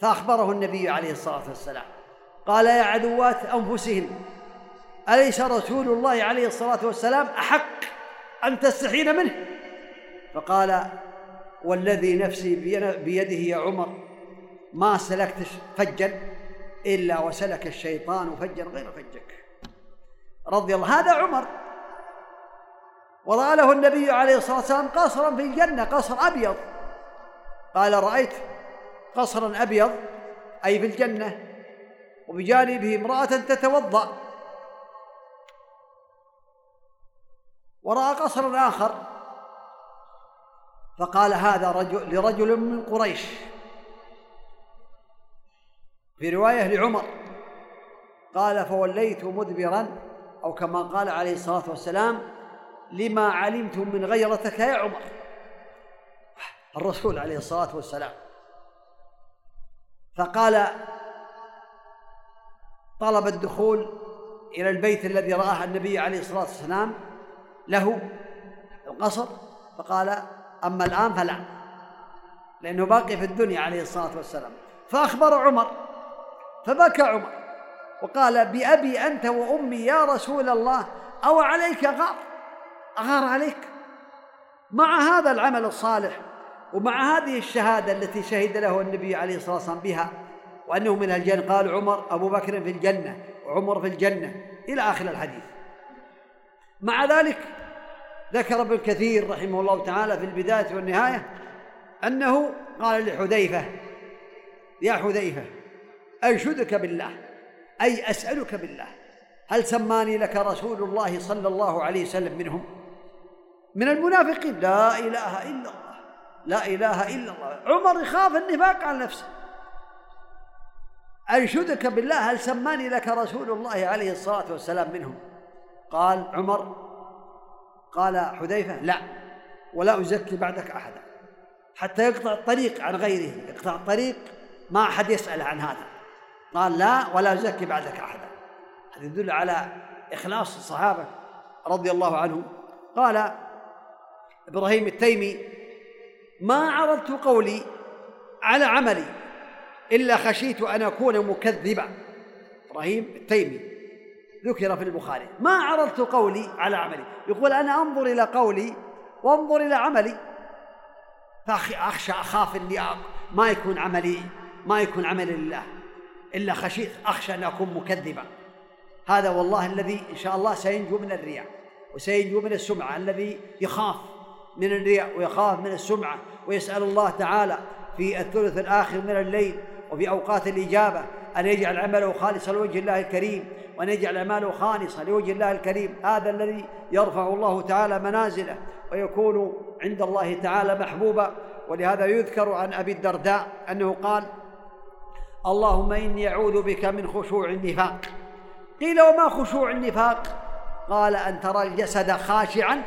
فأخبره النبي عليه الصلاة والسلام. قال يا عدوات أنفسهن أليس رسول الله عليه الصلاة والسلام أحق أن تستحين منه؟ فقال والذي نفسي بيده يا عمر ما سلكت فجا إلا وسلك الشيطان فجا غير فجك. رضي الله هذا عمر. ورأى له النبي عليه الصلاة والسلام قصرا في الجنة قصر أبيض. قال رأيت قصرا أبيض أي في الجنة. وبجانبه امرأة تتوضأ. ورأى قصرا آخر فقال هذا رجل لرجل من قريش. في رواية لعمر قال فوليت مدبرا أو كما قال عليه الصلاة والسلام لما علمت من غيرتك يا عمر الرسول عليه الصلاة والسلام. فقال طلب الدخول إلى البيت الذي رآه النبي عليه الصلاة والسلام. له القصر فقال أما الآن فلا لأنه باقي في الدنيا عليه الصلاة والسلام. فأخبر عمر فبكى عمر وقال بأبي أنت وأمي يا رسول الله أو عليك غار؟ أغار عليك؟ مع هذا العمل الصالح ومع هذه الشهادة التي شهد له النبي عليه الصلاة والسلام بها وأنه من الجنة. قال عمر أبو بكر في الجنة وعمر في الجنة. إلى آخر الحديث. مع ذلك ذكر ابن كثير رحمه الله تعالى في البداية والنهاية أنه قال لحذيفة يا حذيفة أنشدك بالله أي أسألك بالله هل سماني لك رسول الله صلى الله عليه وسلم منهم؟ من المنافقين. لا إله إلا الله لا إله إلا الله. عمر يخاف النفاق عن نفسه. أنشدك بالله هل سماني لك رسول الله عليه الصلاة والسلام منهم؟ قال عمر. قال حذيفة لا ولا أزكي بعدك أحدا. حتى يقطع الطريق عن غيره يقطع الطريق ما أحد يسأل عن هذا. قال لا ولا أزكي بعدك أحدا. هذا يدل على إخلاص الصحابة رضي الله عنهم. قال إبراهيم التيمي ما عرضت قولي على عملي إلا خشيت أن أكون مكذبا. إبراهيم التيمي ذكر في البخاري. ما عرضت قولي على عملي. يقول أنا أنظر إلى قولي وأنظر إلى عملي. فأخشى أخاف أني ما يكون عملي ما يكون عملي لله إلا خشيت أخشى أن أكون مكذبا. هذا والله الذي إن شاء الله سينجو من الرياء وسينجو من السمعة. الذي يخاف من الرياء ويخاف من السمعة. ويسأل الله تعالى في الثلث الآخر من الليل وفي أوقات الإجابة أن يجعل عمله خالصا لوجه الله الكريم وأن يجعل أعماله خالصة لوجه الله الكريم. هذا الذي يرفع الله تعالى منازله ويكون عند الله تعالى محبوبا. ولهذا يذكر عن أبي الدرداء أنه قال اللهم إني أعوذ بك من خشوع النفاق. قيل وما خشوع النفاق؟ قال أن ترى الجسد خاشعا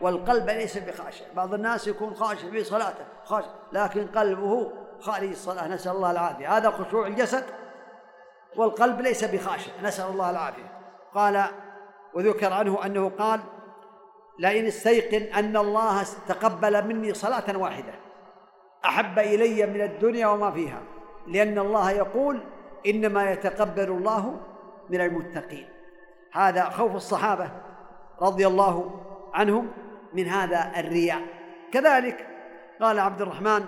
والقلب ليس بخاشع. بعض الناس يكون خاشع في صلاته خاشع لكن قلبه خارج الصلاة نسأل الله العافية. هذا خشوع الجسد والقلب ليس بخاشع. نسأل الله العافية. قال وذكر عنه أنه قال لئن استيقن أن الله تقبل مني صلاة واحدة أحب إلي من الدنيا وما فيها لأن الله يقول إنما يتقبل الله من المتقين. هذا خوف الصحابة رضي الله عنهم من هذا الرياء. كذلك قال عبد الرحمن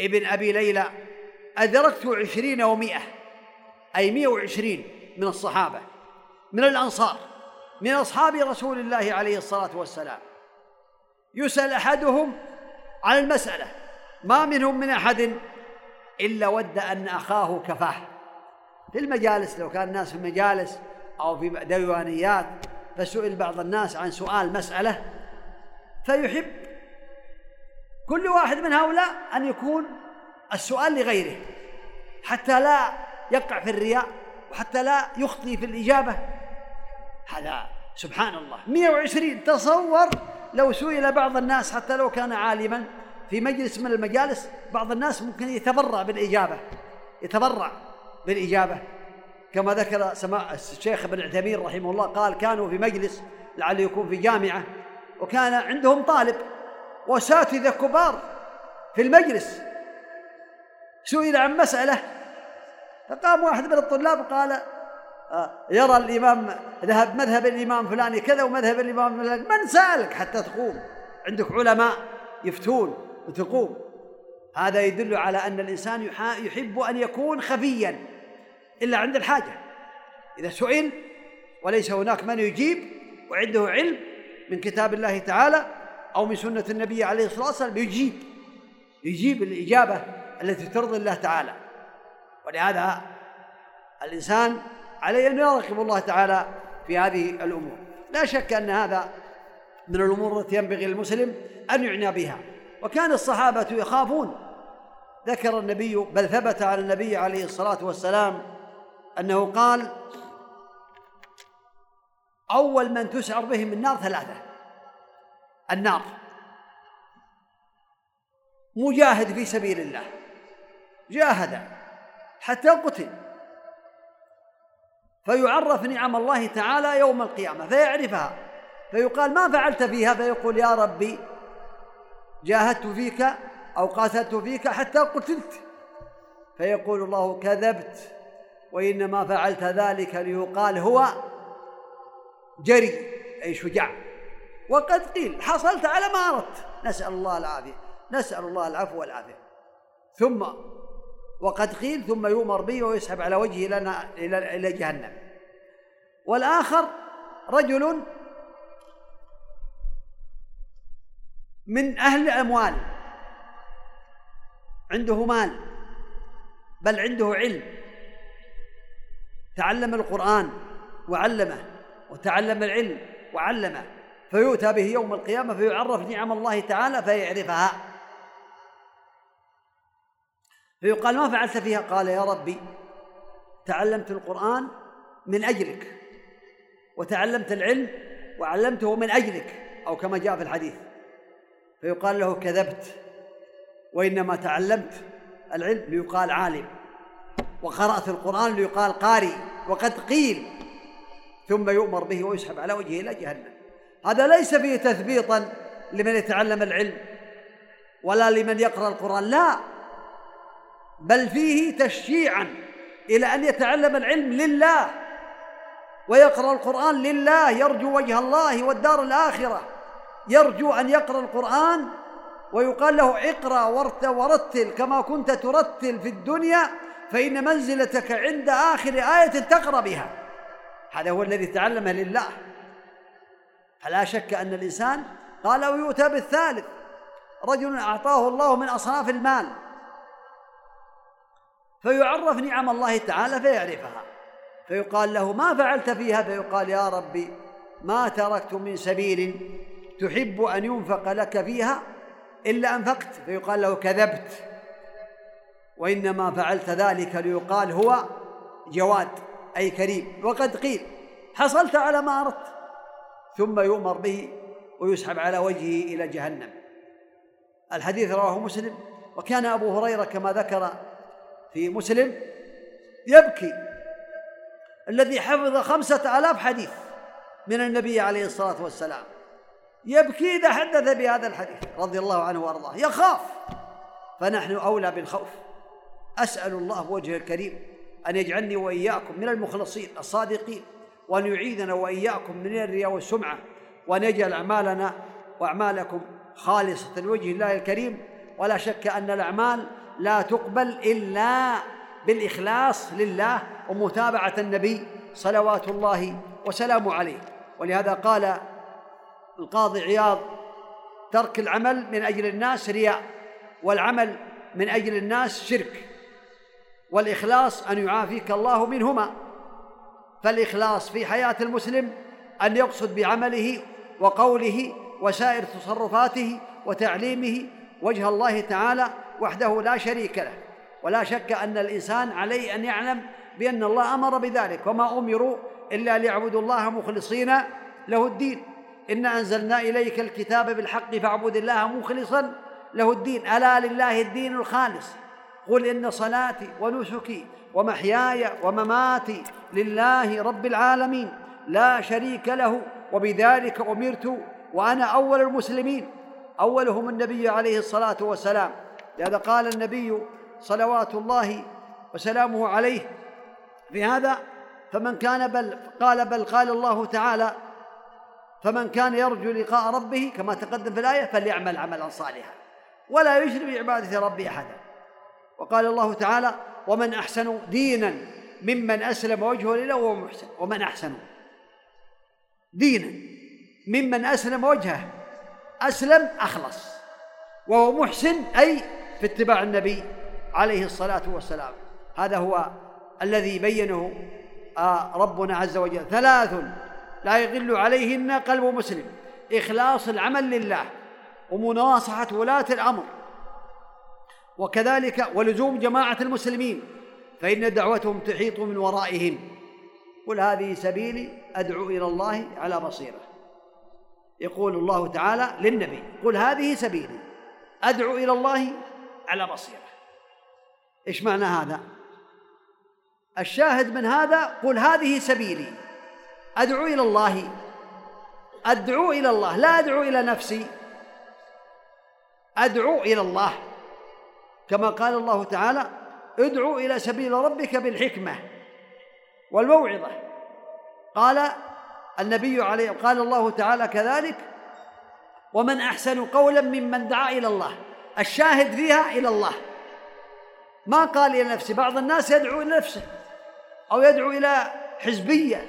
ابن أبي ليلى أدركت عشرين ومائة أي مئة وعشرين من الصحابة من الأنصار من أصحاب رسول الله عليه الصلاة والسلام. يسأل أحدهم عن المسألة ما منهم من أحد إلا ود أن أخاه كفاه. في المجالس لو كان الناس في المجالس أو في ديوانيات فسئل بعض الناس عن سؤال مسألة فيحب كل واحد من هؤلاء أن يكون السؤال لغيره حتى لا يقع في الرياء وحتى لا يخطي في الإجابة. هذا سبحان الله 120 تصور لو سئل بعض الناس حتى لو كان عالما في مجلس من المجالس بعض الناس ممكن يتبرع بالإجابة يتبرع بالإجابة. كما ذكر سماع الشيخ ابن عثيمين رحمه الله قال كانوا في مجلس لعله يكون في جامعة. وكان عندهم طالب وأساتذة كبار في المجلس. سئل عن مسألة فقام واحد من الطلاب قال آه، يرى الإمام ذهب مذهب الإمام فلاني كذا ومذهب الإمام فلاني. من سألك حتى تقوم؟ عندك علماء يفتون وتقوم. هذا يدل على أن الإنسان يحب أن يكون خفيا إلا عند الحاجة. إذا سئل وليس هناك من يجيب وعنده علم من كتاب الله تعالى أو من سنة النبي عليه الصلاة والسلام يجيب يجيب الإجابة التي ترضي الله تعالى. ولهذا الإنسان عليه أن يراقب الله تعالى في هذه الأمور. لا شك أن هذا من الأمور التي ينبغي للمسلم أن يعنى بها. وكان الصحابة يخافون. ذكر النبي بل ثبت على النبي عليه الصلاة والسلام أنه قال أول من تسعر بهم النار ثلاثة. النار. مجاهد في سبيل الله. جاهد حتى قتل. فيعرف نعم الله تعالى يوم القيامة فيعرفها. فيقال ما فعلت فيها؟ فيقول يا ربي جاهدت فيك أو قاتلت فيك حتى قتلت. فيقول الله كذبت وإنما فعلت ذلك ليقال هو جري أي شجاع. وقد قيل حصلت على ما أردت. نسأل الله العافية. نسأل الله العفو والعافية. ثم وقد قيل ثم يؤمر به ويسحب على وجهه لنا إلى جهنم. والآخر رجل من أهل الأموال عنده مال بل عنده علم. تعلم القرآن وعلمه وتعلم العلم وعلمه. فيؤتى به يوم القيامة فيعرف نعم الله تعالى فيعرفها. فيقال ما فعلت فيها؟ قال يا ربي تعلمت القرآن من أجلك وتعلمت العلم وعلمته من أجلك أو كما جاء في الحديث. فيقال له كذبت وإنما تعلمت العلم ليقال عالم وقرأت القرآن ليقال قارئ وقد قيل ثم يؤمر به ويسحب على وجهه إلى جهنم. هذا ليس فيه تثبيطا لمن يتعلم العلم ولا لمن يقرأ القرآن لا. بل فيه تشجيعا إلى أن يتعلم العلم لله ويقرأ القرآن لله يرجو وجه الله والدار الآخرة. يرجو أن يقرأ القرآن ويقال له اقرأ ورتل كما كنت ترتل في الدنيا فإن منزلتك عند آخر آية تقرأ بها. هذا هو الذي تعلم لله. فلا شك أن الإنسان قال ويؤتى بالثالث. رجل أعطاه الله من أصناف المال. فيعرف نعم الله تعالى فيعرفها. فيقال له ما فعلت فيها؟ فيقال يا ربي ما تركت من سبيل تحب أن ينفق لك فيها إلا أنفقت. فيقال له كذبت. وإنما فعلت ذلك ليقال هو جواد أي كريم. وقد قيل حصلت على ما أردت. ثم يؤمر به ويسحب على وجهه إلى جهنم. الحديث رواه مسلم وكان أبو هريرة كما ذكر في مسلم يبكي الذي حفظ خمسة آلاف حديث من النبي عليه الصلاة والسلام. يبكي إذا حدث بهذا الحديث رضي الله عنه وأرضاه. يخاف فنحن أولى بالخوف. أسأل الله بوجهه الكريم أن يجعلني وإياكم من المخلصين الصادقين. وأن يعيذنا وإياكم من الرياء والسمعة وأن يجعل أعمالنا وأعمالكم خالصة لوجه الله الكريم. ولا شك أن الأعمال لا تقبل إلا بالإخلاص لله ومتابعة النبي صلوات الله وسلامه عليه. ولهذا قال القاضي عياض ترك العمل من أجل الناس رياء والعمل من أجل الناس شرك. والإخلاص أن يعافيك الله منهما. فالإخلاص في حياة المسلم أن يقصد بعمله وقوله وسائر تصرفاته وتعليمه وجه الله تعالى وحده لا شريك له. ولا شك أن الإنسان عليه أن يعلم بأن الله أمر بذلك وما أمروا إلا ليعبدوا الله مخلصين له الدين. إنا أنزلنا إليك الكتاب بالحق فاعبد الله مخلصا له الدين. ألا لله الدين الخالص؟ قل إن صلاتي ونسكي ومحياي ومماتي لله رب العالمين لا شريك له وبذلك أمرت وأنا أول المسلمين. أولهم النبي عليه الصلاة والسلام. لهذا قال النبي صلوات الله وسلامه عليه في هذا فمن كان بل قال بل قال الله تعالى فمن كان يرجو لقاء ربه كما تقدم في الآية فليعمل عملا صالحا ولا يشرك بعبادة ربه أحدا. وقال الله تعالى ومن أحسن دينا ممن أسلم وجهه لله وهو محسن ومن أحسن دينا. ممن أسلم وجهه. أسلم أخلص. وهو محسن أي في اتباع النبي عليه الصلاة والسلام. هذا هو الذي بينه آه، ربنا عز وجل. ثلاث لا يغل عليهن قلب مسلم. إخلاص العمل لله ومناصحة ولاة الأمر. وكذلك ولزوم جماعة المسلمين. فإن دعوتهم تحيط من ورائهم. قل هذه سبيلي أدعو إلى الله على بصيرة. يقول الله تعالى للنبي قل هذه سبيلي أدعو إلى الله على بصيرة. إيش معنى هذا؟ الشاهد من هذا قل هذه سبيلي أدعو إلى الله. أدعو إلى الله لا أدعو إلى نفسي. أدعو إلى الله. كما قال الله تعالى ادعو إلى سبيل ربك بالحكمة والموعظة. قال النبي عليه قال الله تعالى كذلك ومن أحسن قولا ممن دعا إلى الله. الشاهد فيها إلى الله. ما قال إلى نفسه بعض الناس يدعو إلى نفسه أو يدعو إلى حزبية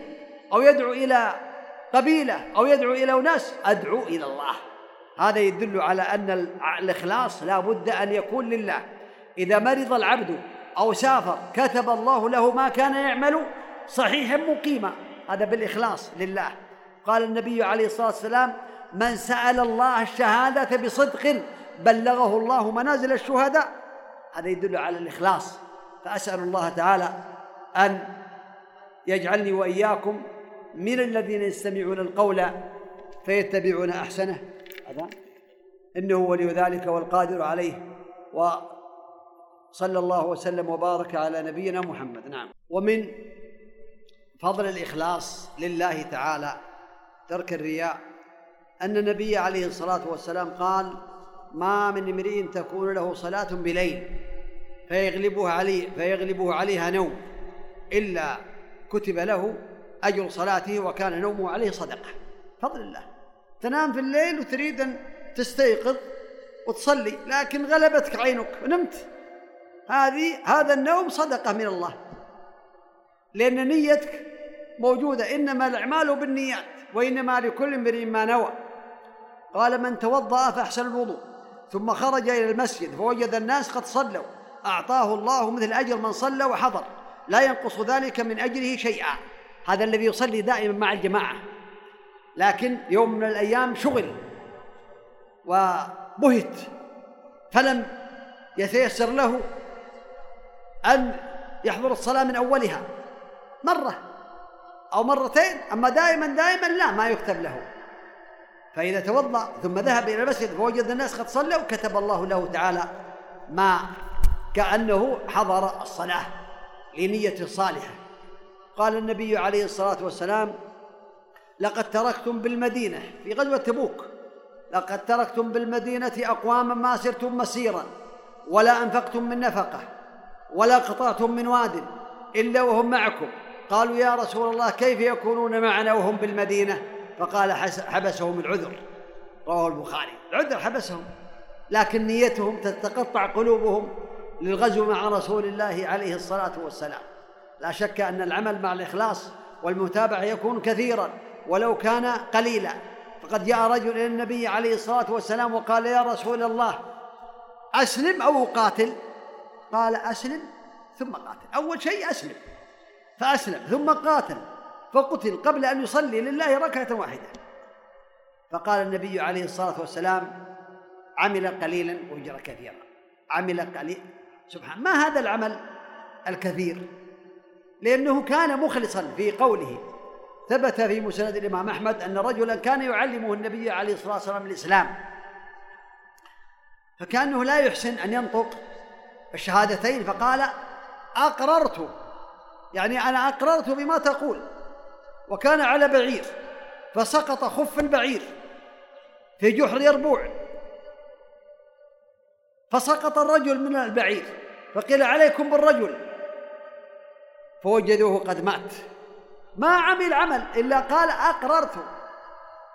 أو يدعو إلى قبيلة أو يدعو إلى أناس. أدعو إلى الله. هذا يدل على أن الإخلاص لا بد أن يكون لله. إذا مرض العبد أو سافر كتب الله له ما كان يعمل صحيحا مقيما. هذا بالإخلاص لله. قال النبي عليه الصلاة والسلام من سأل الله الشهادة بصدق بلغه الله منازل الشهداء. هذا يدل على الإخلاص. فأسأل الله تعالى أن يجعلني وإياكم من الذين يستمعون القول فيتبعون أحسنه. هذا إنه ولي ذلك والقادر عليه. وصلى الله وسلم وبارك على نبينا محمد. نعم. ومن فضل الإخلاص لله تعالى ترك الرياء أن النبي عليه الصلاة والسلام قال ما من امرئ تكون له صلاة بليل فيغلبه عليه فيغلبه عليها نوم إلا كتب له أجر صلاته وكان نومه عليه صدقة. فضل الله. تنام في الليل وتريد أن تستيقظ وتصلي لكن غلبتك عينك ونمت. هذه هذا النوم صدقة من الله. لأن نيتك موجودة إنما الأعمال بالنيات وإنما لكل امرئ ما نوى. قال من توضأ فأحسن الوضوء. ثم خرج إلى المسجد فوجد الناس قد صلوا. أعطاه الله مثل أجر من صلى وحضر. لا ينقص ذلك من أجره شيئا. هذا الذي يصلي دائما مع الجماعة. لكن يوم من الأيام شغل وبهت فلم يتيسر له. أن يحضر الصلاة من أولها مرة أو مرتين أما دائما دائما لا ما يكتب له. فإذا توضأ ثم ذهب إلى المسجد فوجد الناس قد صلوا كتب الله له تعالى ما كأنه حضر الصلاة لنية صالحة. قال النبي عليه الصلاة والسلام لقد تركتم بالمدينة في غزوة تبوك. لقد تركتم بالمدينة أقواما ما سرتم مسيرا ولا أنفقتم من نفقة ولا قطعتم من واد إلا وهم معكم. قالوا يا رسول الله كيف يكونون معنا وهم بالمدينة؟ فقال حبسهم العذر. رواه البخاري. العذر حبسهم لكن نيتهم تتقطع قلوبهم للغزو مع رسول الله عليه الصلاة والسلام. لا شك أن العمل مع الإخلاص والمتابعة يكون كثيرا ولو كان قليلا. فقد جاء رجل إلى النبي عليه الصلاة والسلام وقال يا رسول الله أسلم أو أقاتل؟ قال أسلم ثم قاتل. أول شيء أسلم. فأسلم ثم قاتل. فقتل قبل أن يصلي لله ركعة واحدة. فقال النبي عليه الصلاة والسلام عمل قليلا وأجر كثيرا. عمل قليل. سبحان ما هذا العمل الكثير؟ لأنه كان مخلصا في قوله. ثبت في مسند الإمام أحمد أن رجلا كان يعلمه النبي عليه الصلاة والسلام الإسلام. فكأنه لا يحسن أن ينطق الشهادتين فقال أقررت يعني أنا أقررت بما تقول وكان على بعير فسقط خف البعير في جحر يربوع فسقط الرجل من البعير فقيل عليكم بالرجل فوجدوه قد مات. ما عمل عمل إلا قال أقررت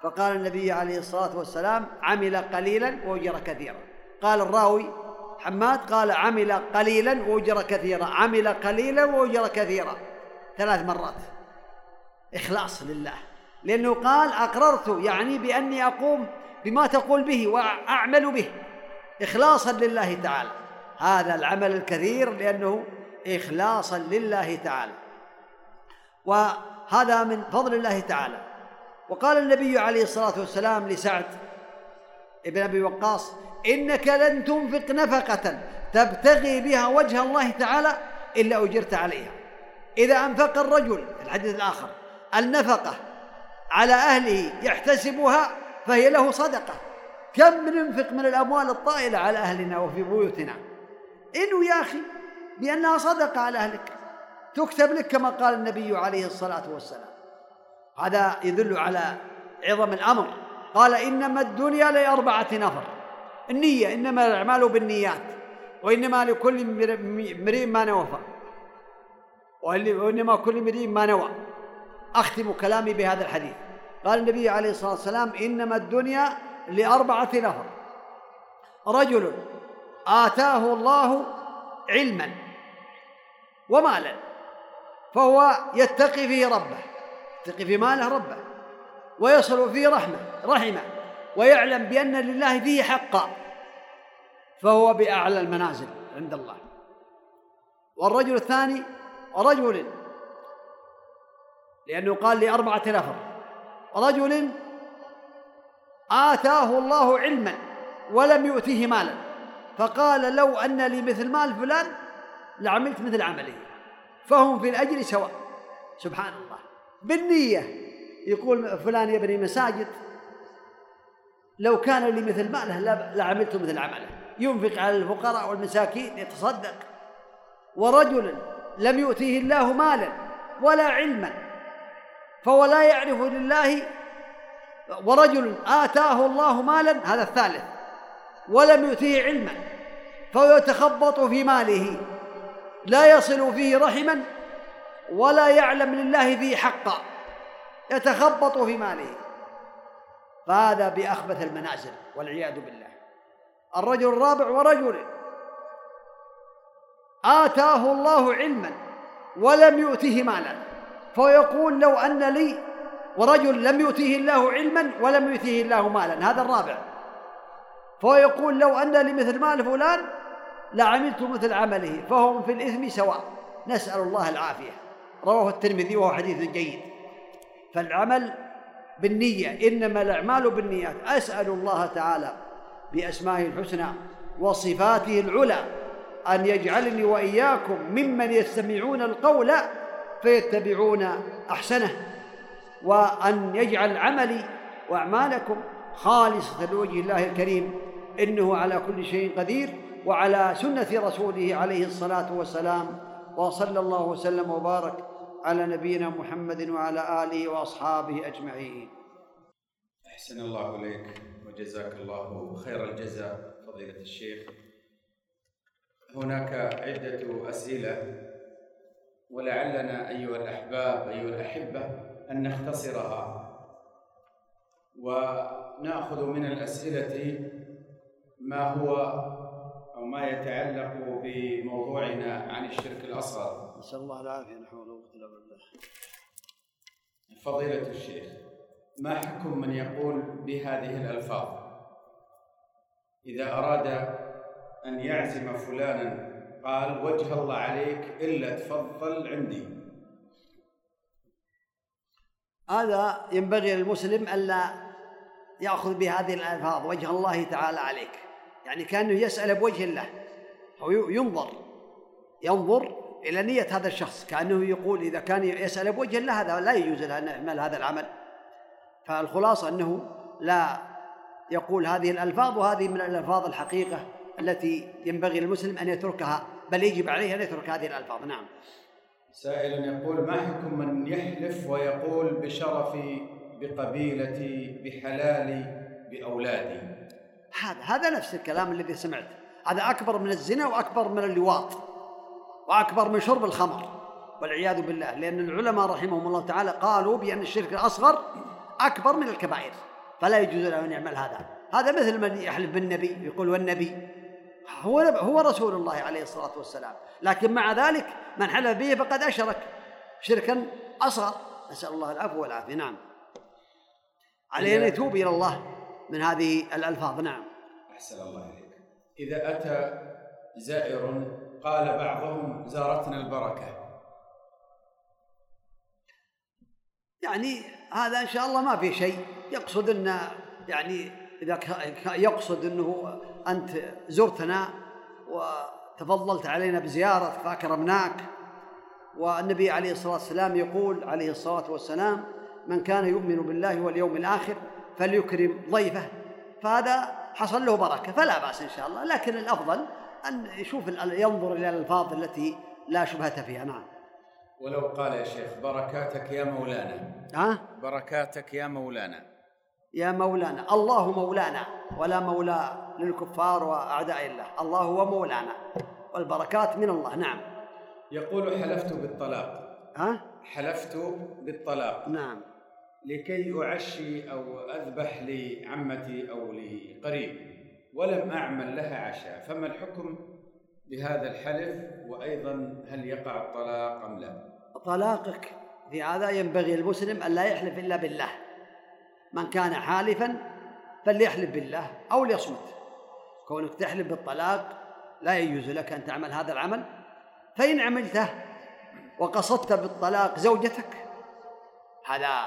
فقال النبي عليه الصلاة والسلام عمل قليلا وأجر كثيرا. قال الراوي حماد قال عمل قليلا وأجر كثيرا. عمل قليلا وأجر كثيرا. ثلاث مرات. إخلاص لله. لأنه قال أقررت يعني بأني أقوم بما تقول به وأعمل به. إخلاصا لله تعالى. هذا العمل الكثير لأنه إخلاصا لله تعالى. وهذا من فضل الله تعالى. وقال النبي عليه الصلاة والسلام لسعد ابن أبي وقاص إنك لن تنفق نفقة تبتغي بها وجه الله تعالى إلا أجرت عليها. إذا أنفق الرجل في الحديث الآخر النفقة على أهله يحتسبها فهي له صدقة. كم ننفق من الأموال الطائلة على أهلنا وفي بيوتنا؟ إنه يا أخي بأنها صدقة على أهلك. تكتب لك كما قال النبي عليه الصلاة والسلام. هذا يدل على عظم الأمر. قال إنما الدنيا لأربعة نفر. النية إنما الأعمال بالنيات وإنما لكل امرئ ما نوفى وإنما كل امرئ ما نوى. أختم كلامي بهذا الحديث. قال النبي عليه الصلاة والسلام إنما الدنيا لأربعة نفر. رجل آتاه الله علما ومالا فهو يتقي فيه ربه يتقي في ماله ربه ويصل فيه رحمه رحمه ويعلم بأن لله فيه حقا. فهو بأعلى المنازل عند الله. والرجل الثاني رجل لأنه قال لأربعة نفر رجل. آتاه الله علما ولم يؤتيه مالا. فقال لو أن لي مثل مال فلان لعملت مثل عمله. فهم في الأجر سواء. سبحان الله. بالنية يقول فلان يبني مساجد. لو كان لي مثل ماله لعملت مثل عمله. ينفق على الفقراء والمساكين يتصدق ورجل لم يؤتيه الله مالا ولا علما فهو لا يعرف لله. ورجل آتاه الله مالا هذا الثالث ولم يؤتيه علما فهو يتخبط في ماله. لا يصل فيه رحما ولا يعلم لله فيه حقا يتخبط في ماله. فهذا بأخبث المنازل والعياذ بالله. الرجل الرابع ورجل. آتاه الله علما ولم يؤته مالا. فيقول لو أن لي ورجل لم يؤتيه الله علما ولم يؤتيه الله مالا. هذا الرابع. فيقول لو أن لي مثل مال فلان لعملت مثل عمله. فهم في الإثم سواء. نسأل الله العافية. رواه الترمذي وهو حديث جيد. فالعمل بالنية إنما الأعمال بالنيات. أسأل الله تعالى بأسمائه الحسنى وصفاته العلى أن يجعلني وإياكم ممن يستمعون القول فيتبعون أحسنه وأن يجعل عملي وأعمالكم خالصة لوجه الله الكريم إنه على كل شيء قدير وعلى سنة رسوله عليه الصلاة والسلام وصلى الله وسلم وبارك على نبينا محمد وعلى آله وأصحابه أجمعين. أحسن الله إليك. وجزاك الله خير الجزاء فضيلة الشيخ. هناك عدة أسئلة ولعلنا أيها الأحباب أيها الأحبة أن نختصرها. ونأخذ من الأسئلة ما هو أو ما يتعلق بموضوعنا عن الشرك الأصغر. نسأل الله العافية نحن ولا بالله. فضيلة الشيخ ما حكم من يقول بهذه الألفاظ؟ إذا أراد أن يعزم فلانا قال وجه الله عليك إلا تفضل عندي. هذا ينبغي للمسلم ألا يأخذ بهذه الألفاظ وجه الله تعالى عليك. يعني كأنه يسأل بوجه الله أو ينظر ينظر إلى نية هذا الشخص. كأنه يقول إذا كان يسأل بوجه الله هذا لا يجوز له أن يعمل هذا العمل. فالخلاصة أنه لا يقول هذه الألفاظ وهذه من الألفاظ الحقيقة التي ينبغي للمسلم أن يتركها بل يجب عليه أن يترك هذه الألفاظ. نعم. سائل يقول ما حكم من يحلف ويقول بشرفي بقبيلتي بحلالي بأولادي هذا هذا نفس الكلام الذي سمعت. هذا أكبر من الزنا وأكبر من اللواط وأكبر من شرب الخمر والعياذ بالله. لأن العلماء رحمهم الله تعالى قالوا بأن الشرك الأصغر أكبر من الكبائر. فلا يجوز له أن يعمل هذا. هذا مثل من يحلف بالنبي يقول والنبي. هو هو رسول الله عليه الصلاة والسلام. لكن مع ذلك من حلف به فقد أشرك. شركا أصغر. نسأل الله العفو والعافية. نعم. عليه أن يتوب إلى الله من هذه الألفاظ. نعم. أحسن الله إليك. إذا أتى زائر قال بعضهم زارتنا البركة. يعني هذا إن شاء الله ما في شيء. يقصد أن يعني إذا يقصد أنه أنت زرتنا وتفضلت علينا بزيارتك فأكرمناك. والنبي عليه الصلاة والسلام يقول عليه الصلاة والسلام من كان يؤمن بالله واليوم الآخر فليكرم ضيفه. فهذا حصل له بركة فلا بأس إن شاء الله. لكن الأفضل أن يشوف ينظر إلى الألفاظ التي لا شبهة فيها. نعم. ولو قال يا شيخ بركاتك يا مولانا. ها؟ بركاتك يا مولانا. يا مولانا. الله مولانا ولا مولى للكفار وأعداء الله. الله هو مولانا. والبركات من الله. نعم. يقول حلفت بالطلاق. ها؟ حلفت بالطلاق. نعم. لكي أعشي أو أذبح لعمتي أو لقريب ولم أعمل لها عشاء. فما الحكم؟ بهذا الحلف وأيضا هل يقع الطلاق أم لا؟ طلاقك في هذا ينبغي المسلم أن لا يحلف إلا بالله. من كان حالفا فليحلف بالله أو ليصمت. كونك تحلف بالطلاق لا يجوز لك أن تعمل هذا العمل. فإن عملته وقصدت بالطلاق زوجتك هذا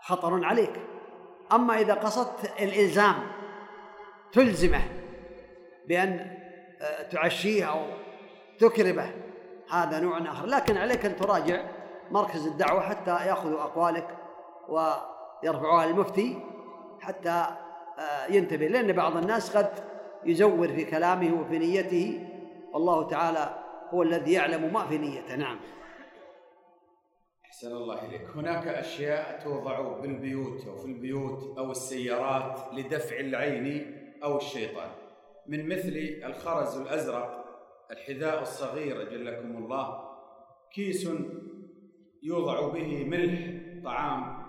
خطر عليك. أما إذا قصدت الإلزام تلزمه بأن تعشيه أو تكرمه هذا نوع آخر. لكن عليك أن تراجع مركز الدعوة حتى يأخذوا أقوالك ويرفعوها للمفتي حتى آه، ينتبه. لأن بعض الناس قد يزور في كلامه وفي نيته. والله تعالى هو الذي يعلم ما في نيته. نعم. أحسن الله إليك. هناك أشياء توضع بالبيوت أو في البيوت أو السيارات لدفع العين أو الشيطان. من مثل الخرز الأزرق الحذاء الصغير أجلكم الله. كيس يوضع به ملح طعام.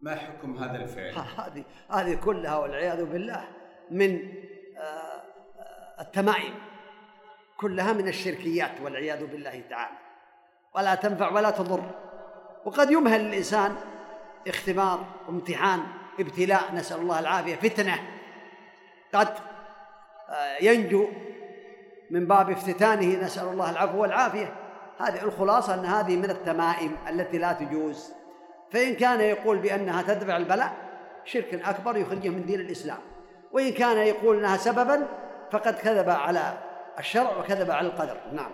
ما حكم هذا الفعل؟ هذه هذه كلها والعياذ بالله من آه، آه، التمائم. كلها من الشركيات والعياذ بالله تعالى. ولا تنفع ولا تضر. وقد يمهل الإنسان اختبار وامتحان ابتلاء. نسأل الله العافية فتنة. قد ينجو من باب افتتانه نسأل الله العفو والعافية. هذه الخلاصة أن هذه من التمائم التي لا تجوز. فإن كان يقول بأنها تدفع البلاء شرك أكبر يخرجه من دين الإسلام. وإن كان يقول أنها سببا فقد كذب على الشرع وكذب على القدر. نعم.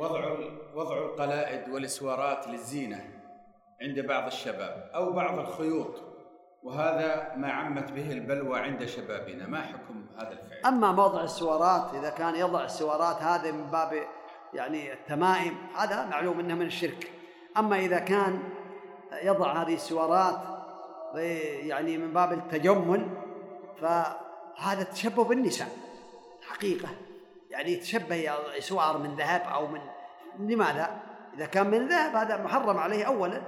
وضع وضع القلائد والإسوارات للزينة عند بعض الشباب أو بعض الخيوط. وهذا ما عمت به البلوى عند شبابنا. ما حكم هذا الفعل؟ أما موضع السوارات إذا كان يضع السوارات هذا من باب يعني التمائم هذا معلوم إنه من الشرك. أما إذا كان يضع هذه السوارات يعني من باب التجمل فهذا تشبه بالنساء. حقيقة. يعني يتشبه سوار من ذهب أو من لماذا؟ إذا كان من ذهب هذا محرم عليه أولا.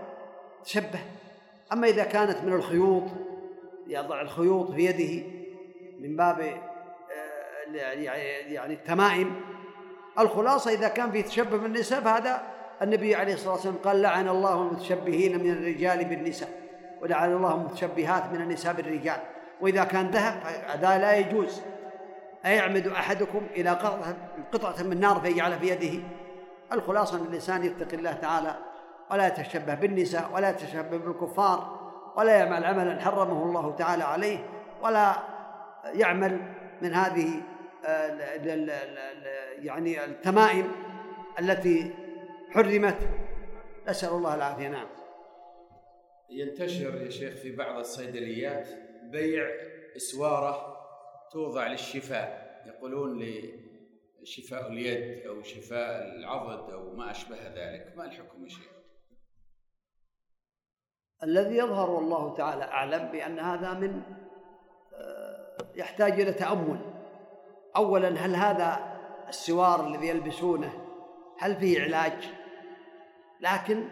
تشبه. أما إذا كانت من الخيوط يضع الخيوط في يده من باب آه، يعني يعني التمائم. الخلاصة إذا كان في تشبه بالنساء فهذا النبي عليه الصلاة والسلام قال لعن الله المتشبهين من الرجال بالنساء ولعن الله المتشبهات من النساء بالرجال. وإذا كان ذهب هذا لا يجوز. أيعمد أحدكم إلى قطعة من نار فيجعلها في يده. الخلاصة أن الإنسان يتقي الله تعالى ولا يتشبه بالنساء ولا يتشبه بالكفار ولا يعمل عملا حرمه الله تعالى عليه ولا يعمل من هذه يعني التمائم التي حرمت. نسأل الله العافية. نعم. ينتشر يا شيخ في بعض الصيدليات بيع إسوارة توضع للشفاء. يقولون لشفاء اليد أو شفاء العضد أو ما أشبه ذلك. ما الحكم يا شيخ؟ الذي يظهر والله تعالى أعلم بأن هذا من آه، يحتاج إلى تأمل. اولا هل هذا السوار الذي يلبسونه هل فيه علاج؟ لكن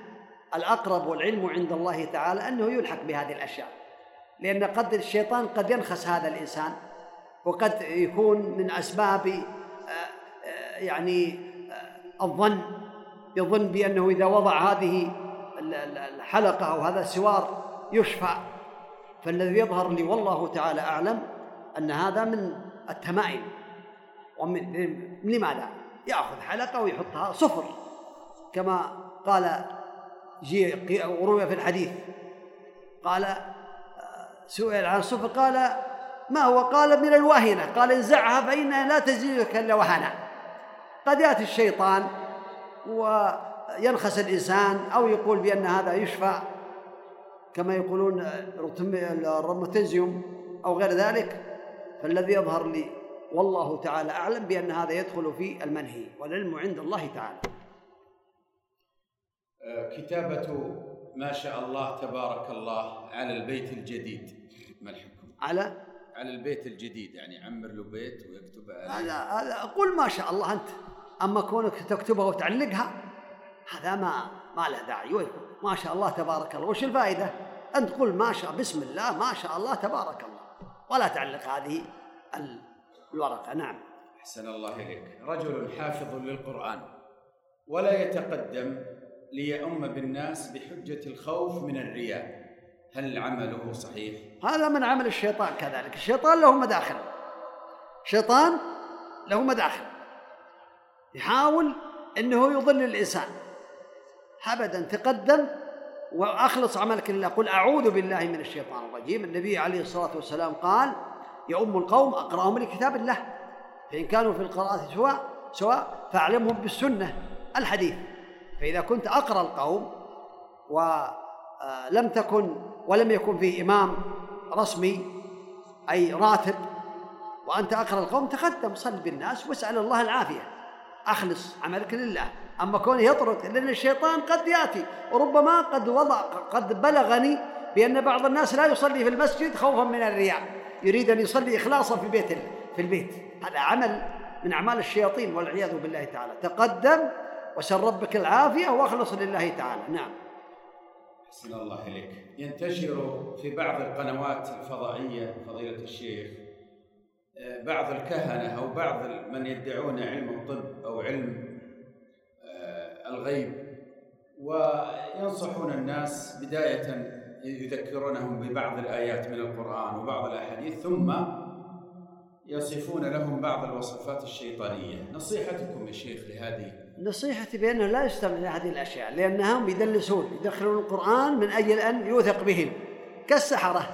الأقرب والعلم عند الله تعالى أنه يلحق بهذه الأشياء. لأن قد الشيطان قد ينخس هذا الإنسان وقد يكون من أسباب آه، آه، يعني الظن. يظن بأنه إذا وضع هذه الحلقة أو هذا السوار يشفى فالذي يظهر لي والله تعالى أعلم أن هذا من التمائم. ومن لماذا؟ يأخذ حلقة ويحطها صفر. كما قال جي وروي في الحديث. قال سئل عن الصفر قال ما هو؟ قال من الوهنة قال انزعها فإنها لا تزيدك إلا وهنا. قد يأتي الشيطان وينخس الإنسان أو يقول بأن هذا يشفى كما يقولون الروماتيزيوم أو غير ذلك فالذي يظهر لي والله تعالى أعلم بأن هذا يدخل في المنهي والعلم عند الله تعالى. كتابة ما شاء الله تبارك الله على البيت الجديد. ما الحكم؟ على؟ على البيت الجديد يعني عمر له بيت ويكتب هذا هذا قل ما شاء الله أنت أما كونك تكتبها وتعلقها هذا ما ما له داعي. ما شاء الله تبارك الله. وش الفائدة؟ أن تقول ما شاء بسم الله ما شاء الله تبارك الله. ولا تعلق هذه الورقة. نعم. أحسن الله إليك. رجل حافظ للقرآن ولا يتقدم ليؤم بالناس بحجة الخوف من الرياء. هل عمله صحيح؟ هذا من عمل الشيطان كذلك. الشيطان له مداخل. شيطان له مداخل. يحاول إنه يضل الإنسان. ابدا تقدم وأخلص عملك لله. قل أعوذ بالله من الشيطان الرجيم. النبي عليه الصلاة والسلام قال يؤم القوم اقرأهم لكتاب الله. فإن كانوا في القراءة سواء سواء فأعلمهم بالسنة الحديث. فإذا كنت أقرأ القوم ولم تكن ولم يكن فيه إمام رسمي أي راتب وأنت أقرأ القوم تقدم صل بالناس واسأل الله العافية. أخلص عملك لله. أما كونه يطرد لأن الشيطان قد يأتي وربما قد وضع قد بلغني بأن بعض الناس لا يصلي في المسجد خوفا من الرياء يريد أن يصلي إخلاصا في بيت في البيت. هذا عمل من أعمال الشياطين والعياذ بالله تعالى. تقدم وسل ربك العافية وأخلص لله تعالى. نعم. أحسن الله إليك. ينتشر في بعض القنوات الفضائية فضيلة الشيخ آه، بعض الكهنة أو بعض من يدعون علم الطب أو علم الغيب. وينصحون الناس بداية يذكرونهم ببعض الآيات من القرآن وبعض الأحاديث ثم يصفون لهم بعض الوصفات الشيطانية. نصيحتكم يا شيخ لهذه. نصيحتي بأنه لا يستمع لهذه الأشياء لأنهم يدلسون يدخلون القرآن من أجل أن يوثق بهم. كالسحرة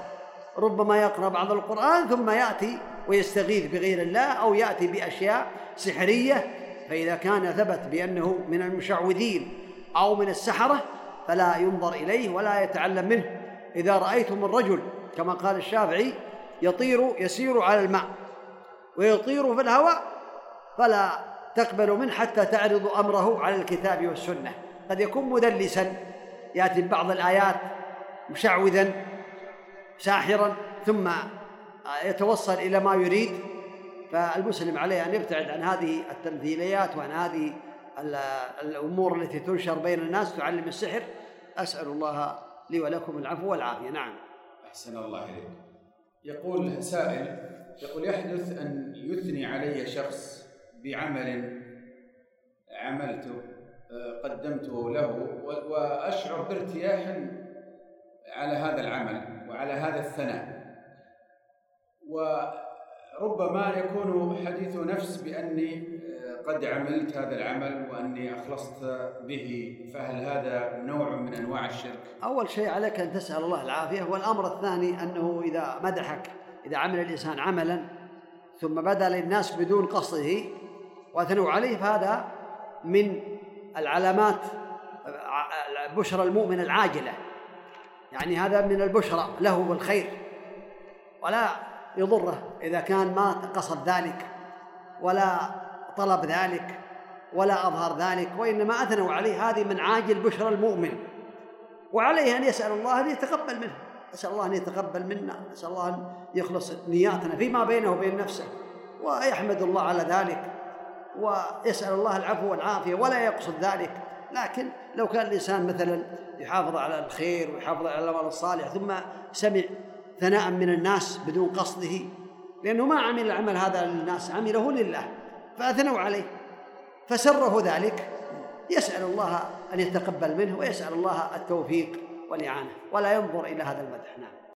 ربما يقرأ بعض القرآن ثم يأتي ويستغيث بغير الله أو يأتي بأشياء سحرية فإذا كان ثبت بأنه من المشعوذين أو من السحرة فلا ينظر إليه ولا يتعلم منه. إذا رأيتم الرجل كما قال الشافعي يطير يسير على الماء ويطير في الهواء فلا تقبل منه حتى تعرض أمره على الكتاب والسنة. قد يكون مدلسا يأتي ببعض الآيات مشعوذا ساحرا ثم يتوصل إلى ما يريد. فالمسلم عليه أن يبتعد عن هذه التمثيليات وعن هذه الأمور التي تنشر بين الناس تعلم السحر. أسأل الله لي ولكم العفو والعافية. نعم. أحسن الله إليك. يقول سائل يقول يحدث أن يثني علي شخص بعمل عملته قدمته له وأشعر بارتياح على هذا العمل وعلى هذا الثناء. ربما يكون حديث نفس بأني آه، قد عملت هذا العمل وأني أخلصت به فهل هذا نوع من أنواع الشرك؟ أول شيء عليك أن تسأل الله العافية والأمر الثاني أنه إذا مدحك إذا عمل الإنسان عملا ثم بدا للناس بدون قصده وأثنوا عليه فهذا من العلامات بشرى المؤمن العاجلة يعني هذا من البشرى له بالخير ولا يضره إذا كان ما قصد ذلك ولا طلب ذلك ولا أظهر ذلك وإنما أثنوا عليه هذه من عاجل بشرى المؤمن. وعليه أن يسأل الله أن يتقبل منه. نسأل الله أن يتقبل منا نسأل الله أن يخلص نياتنا فيما بينه وبين نفسه ويحمد الله على ذلك ويسأل الله العفو والعافية ولا يقصد ذلك. لكن لو كان الإنسان مثلا يحافظ على الخير ويحافظ على العمل الصالح ثم سمع ثناء من الناس بدون قصده لأنه ما عمل العمل هذا للناس عمله لله فأثنوا عليه فسره ذلك. يسأل الله أن يتقبل منه ويسأل الله التوفيق والإعانة ولا ينظر إلى هذا المدح. نعم.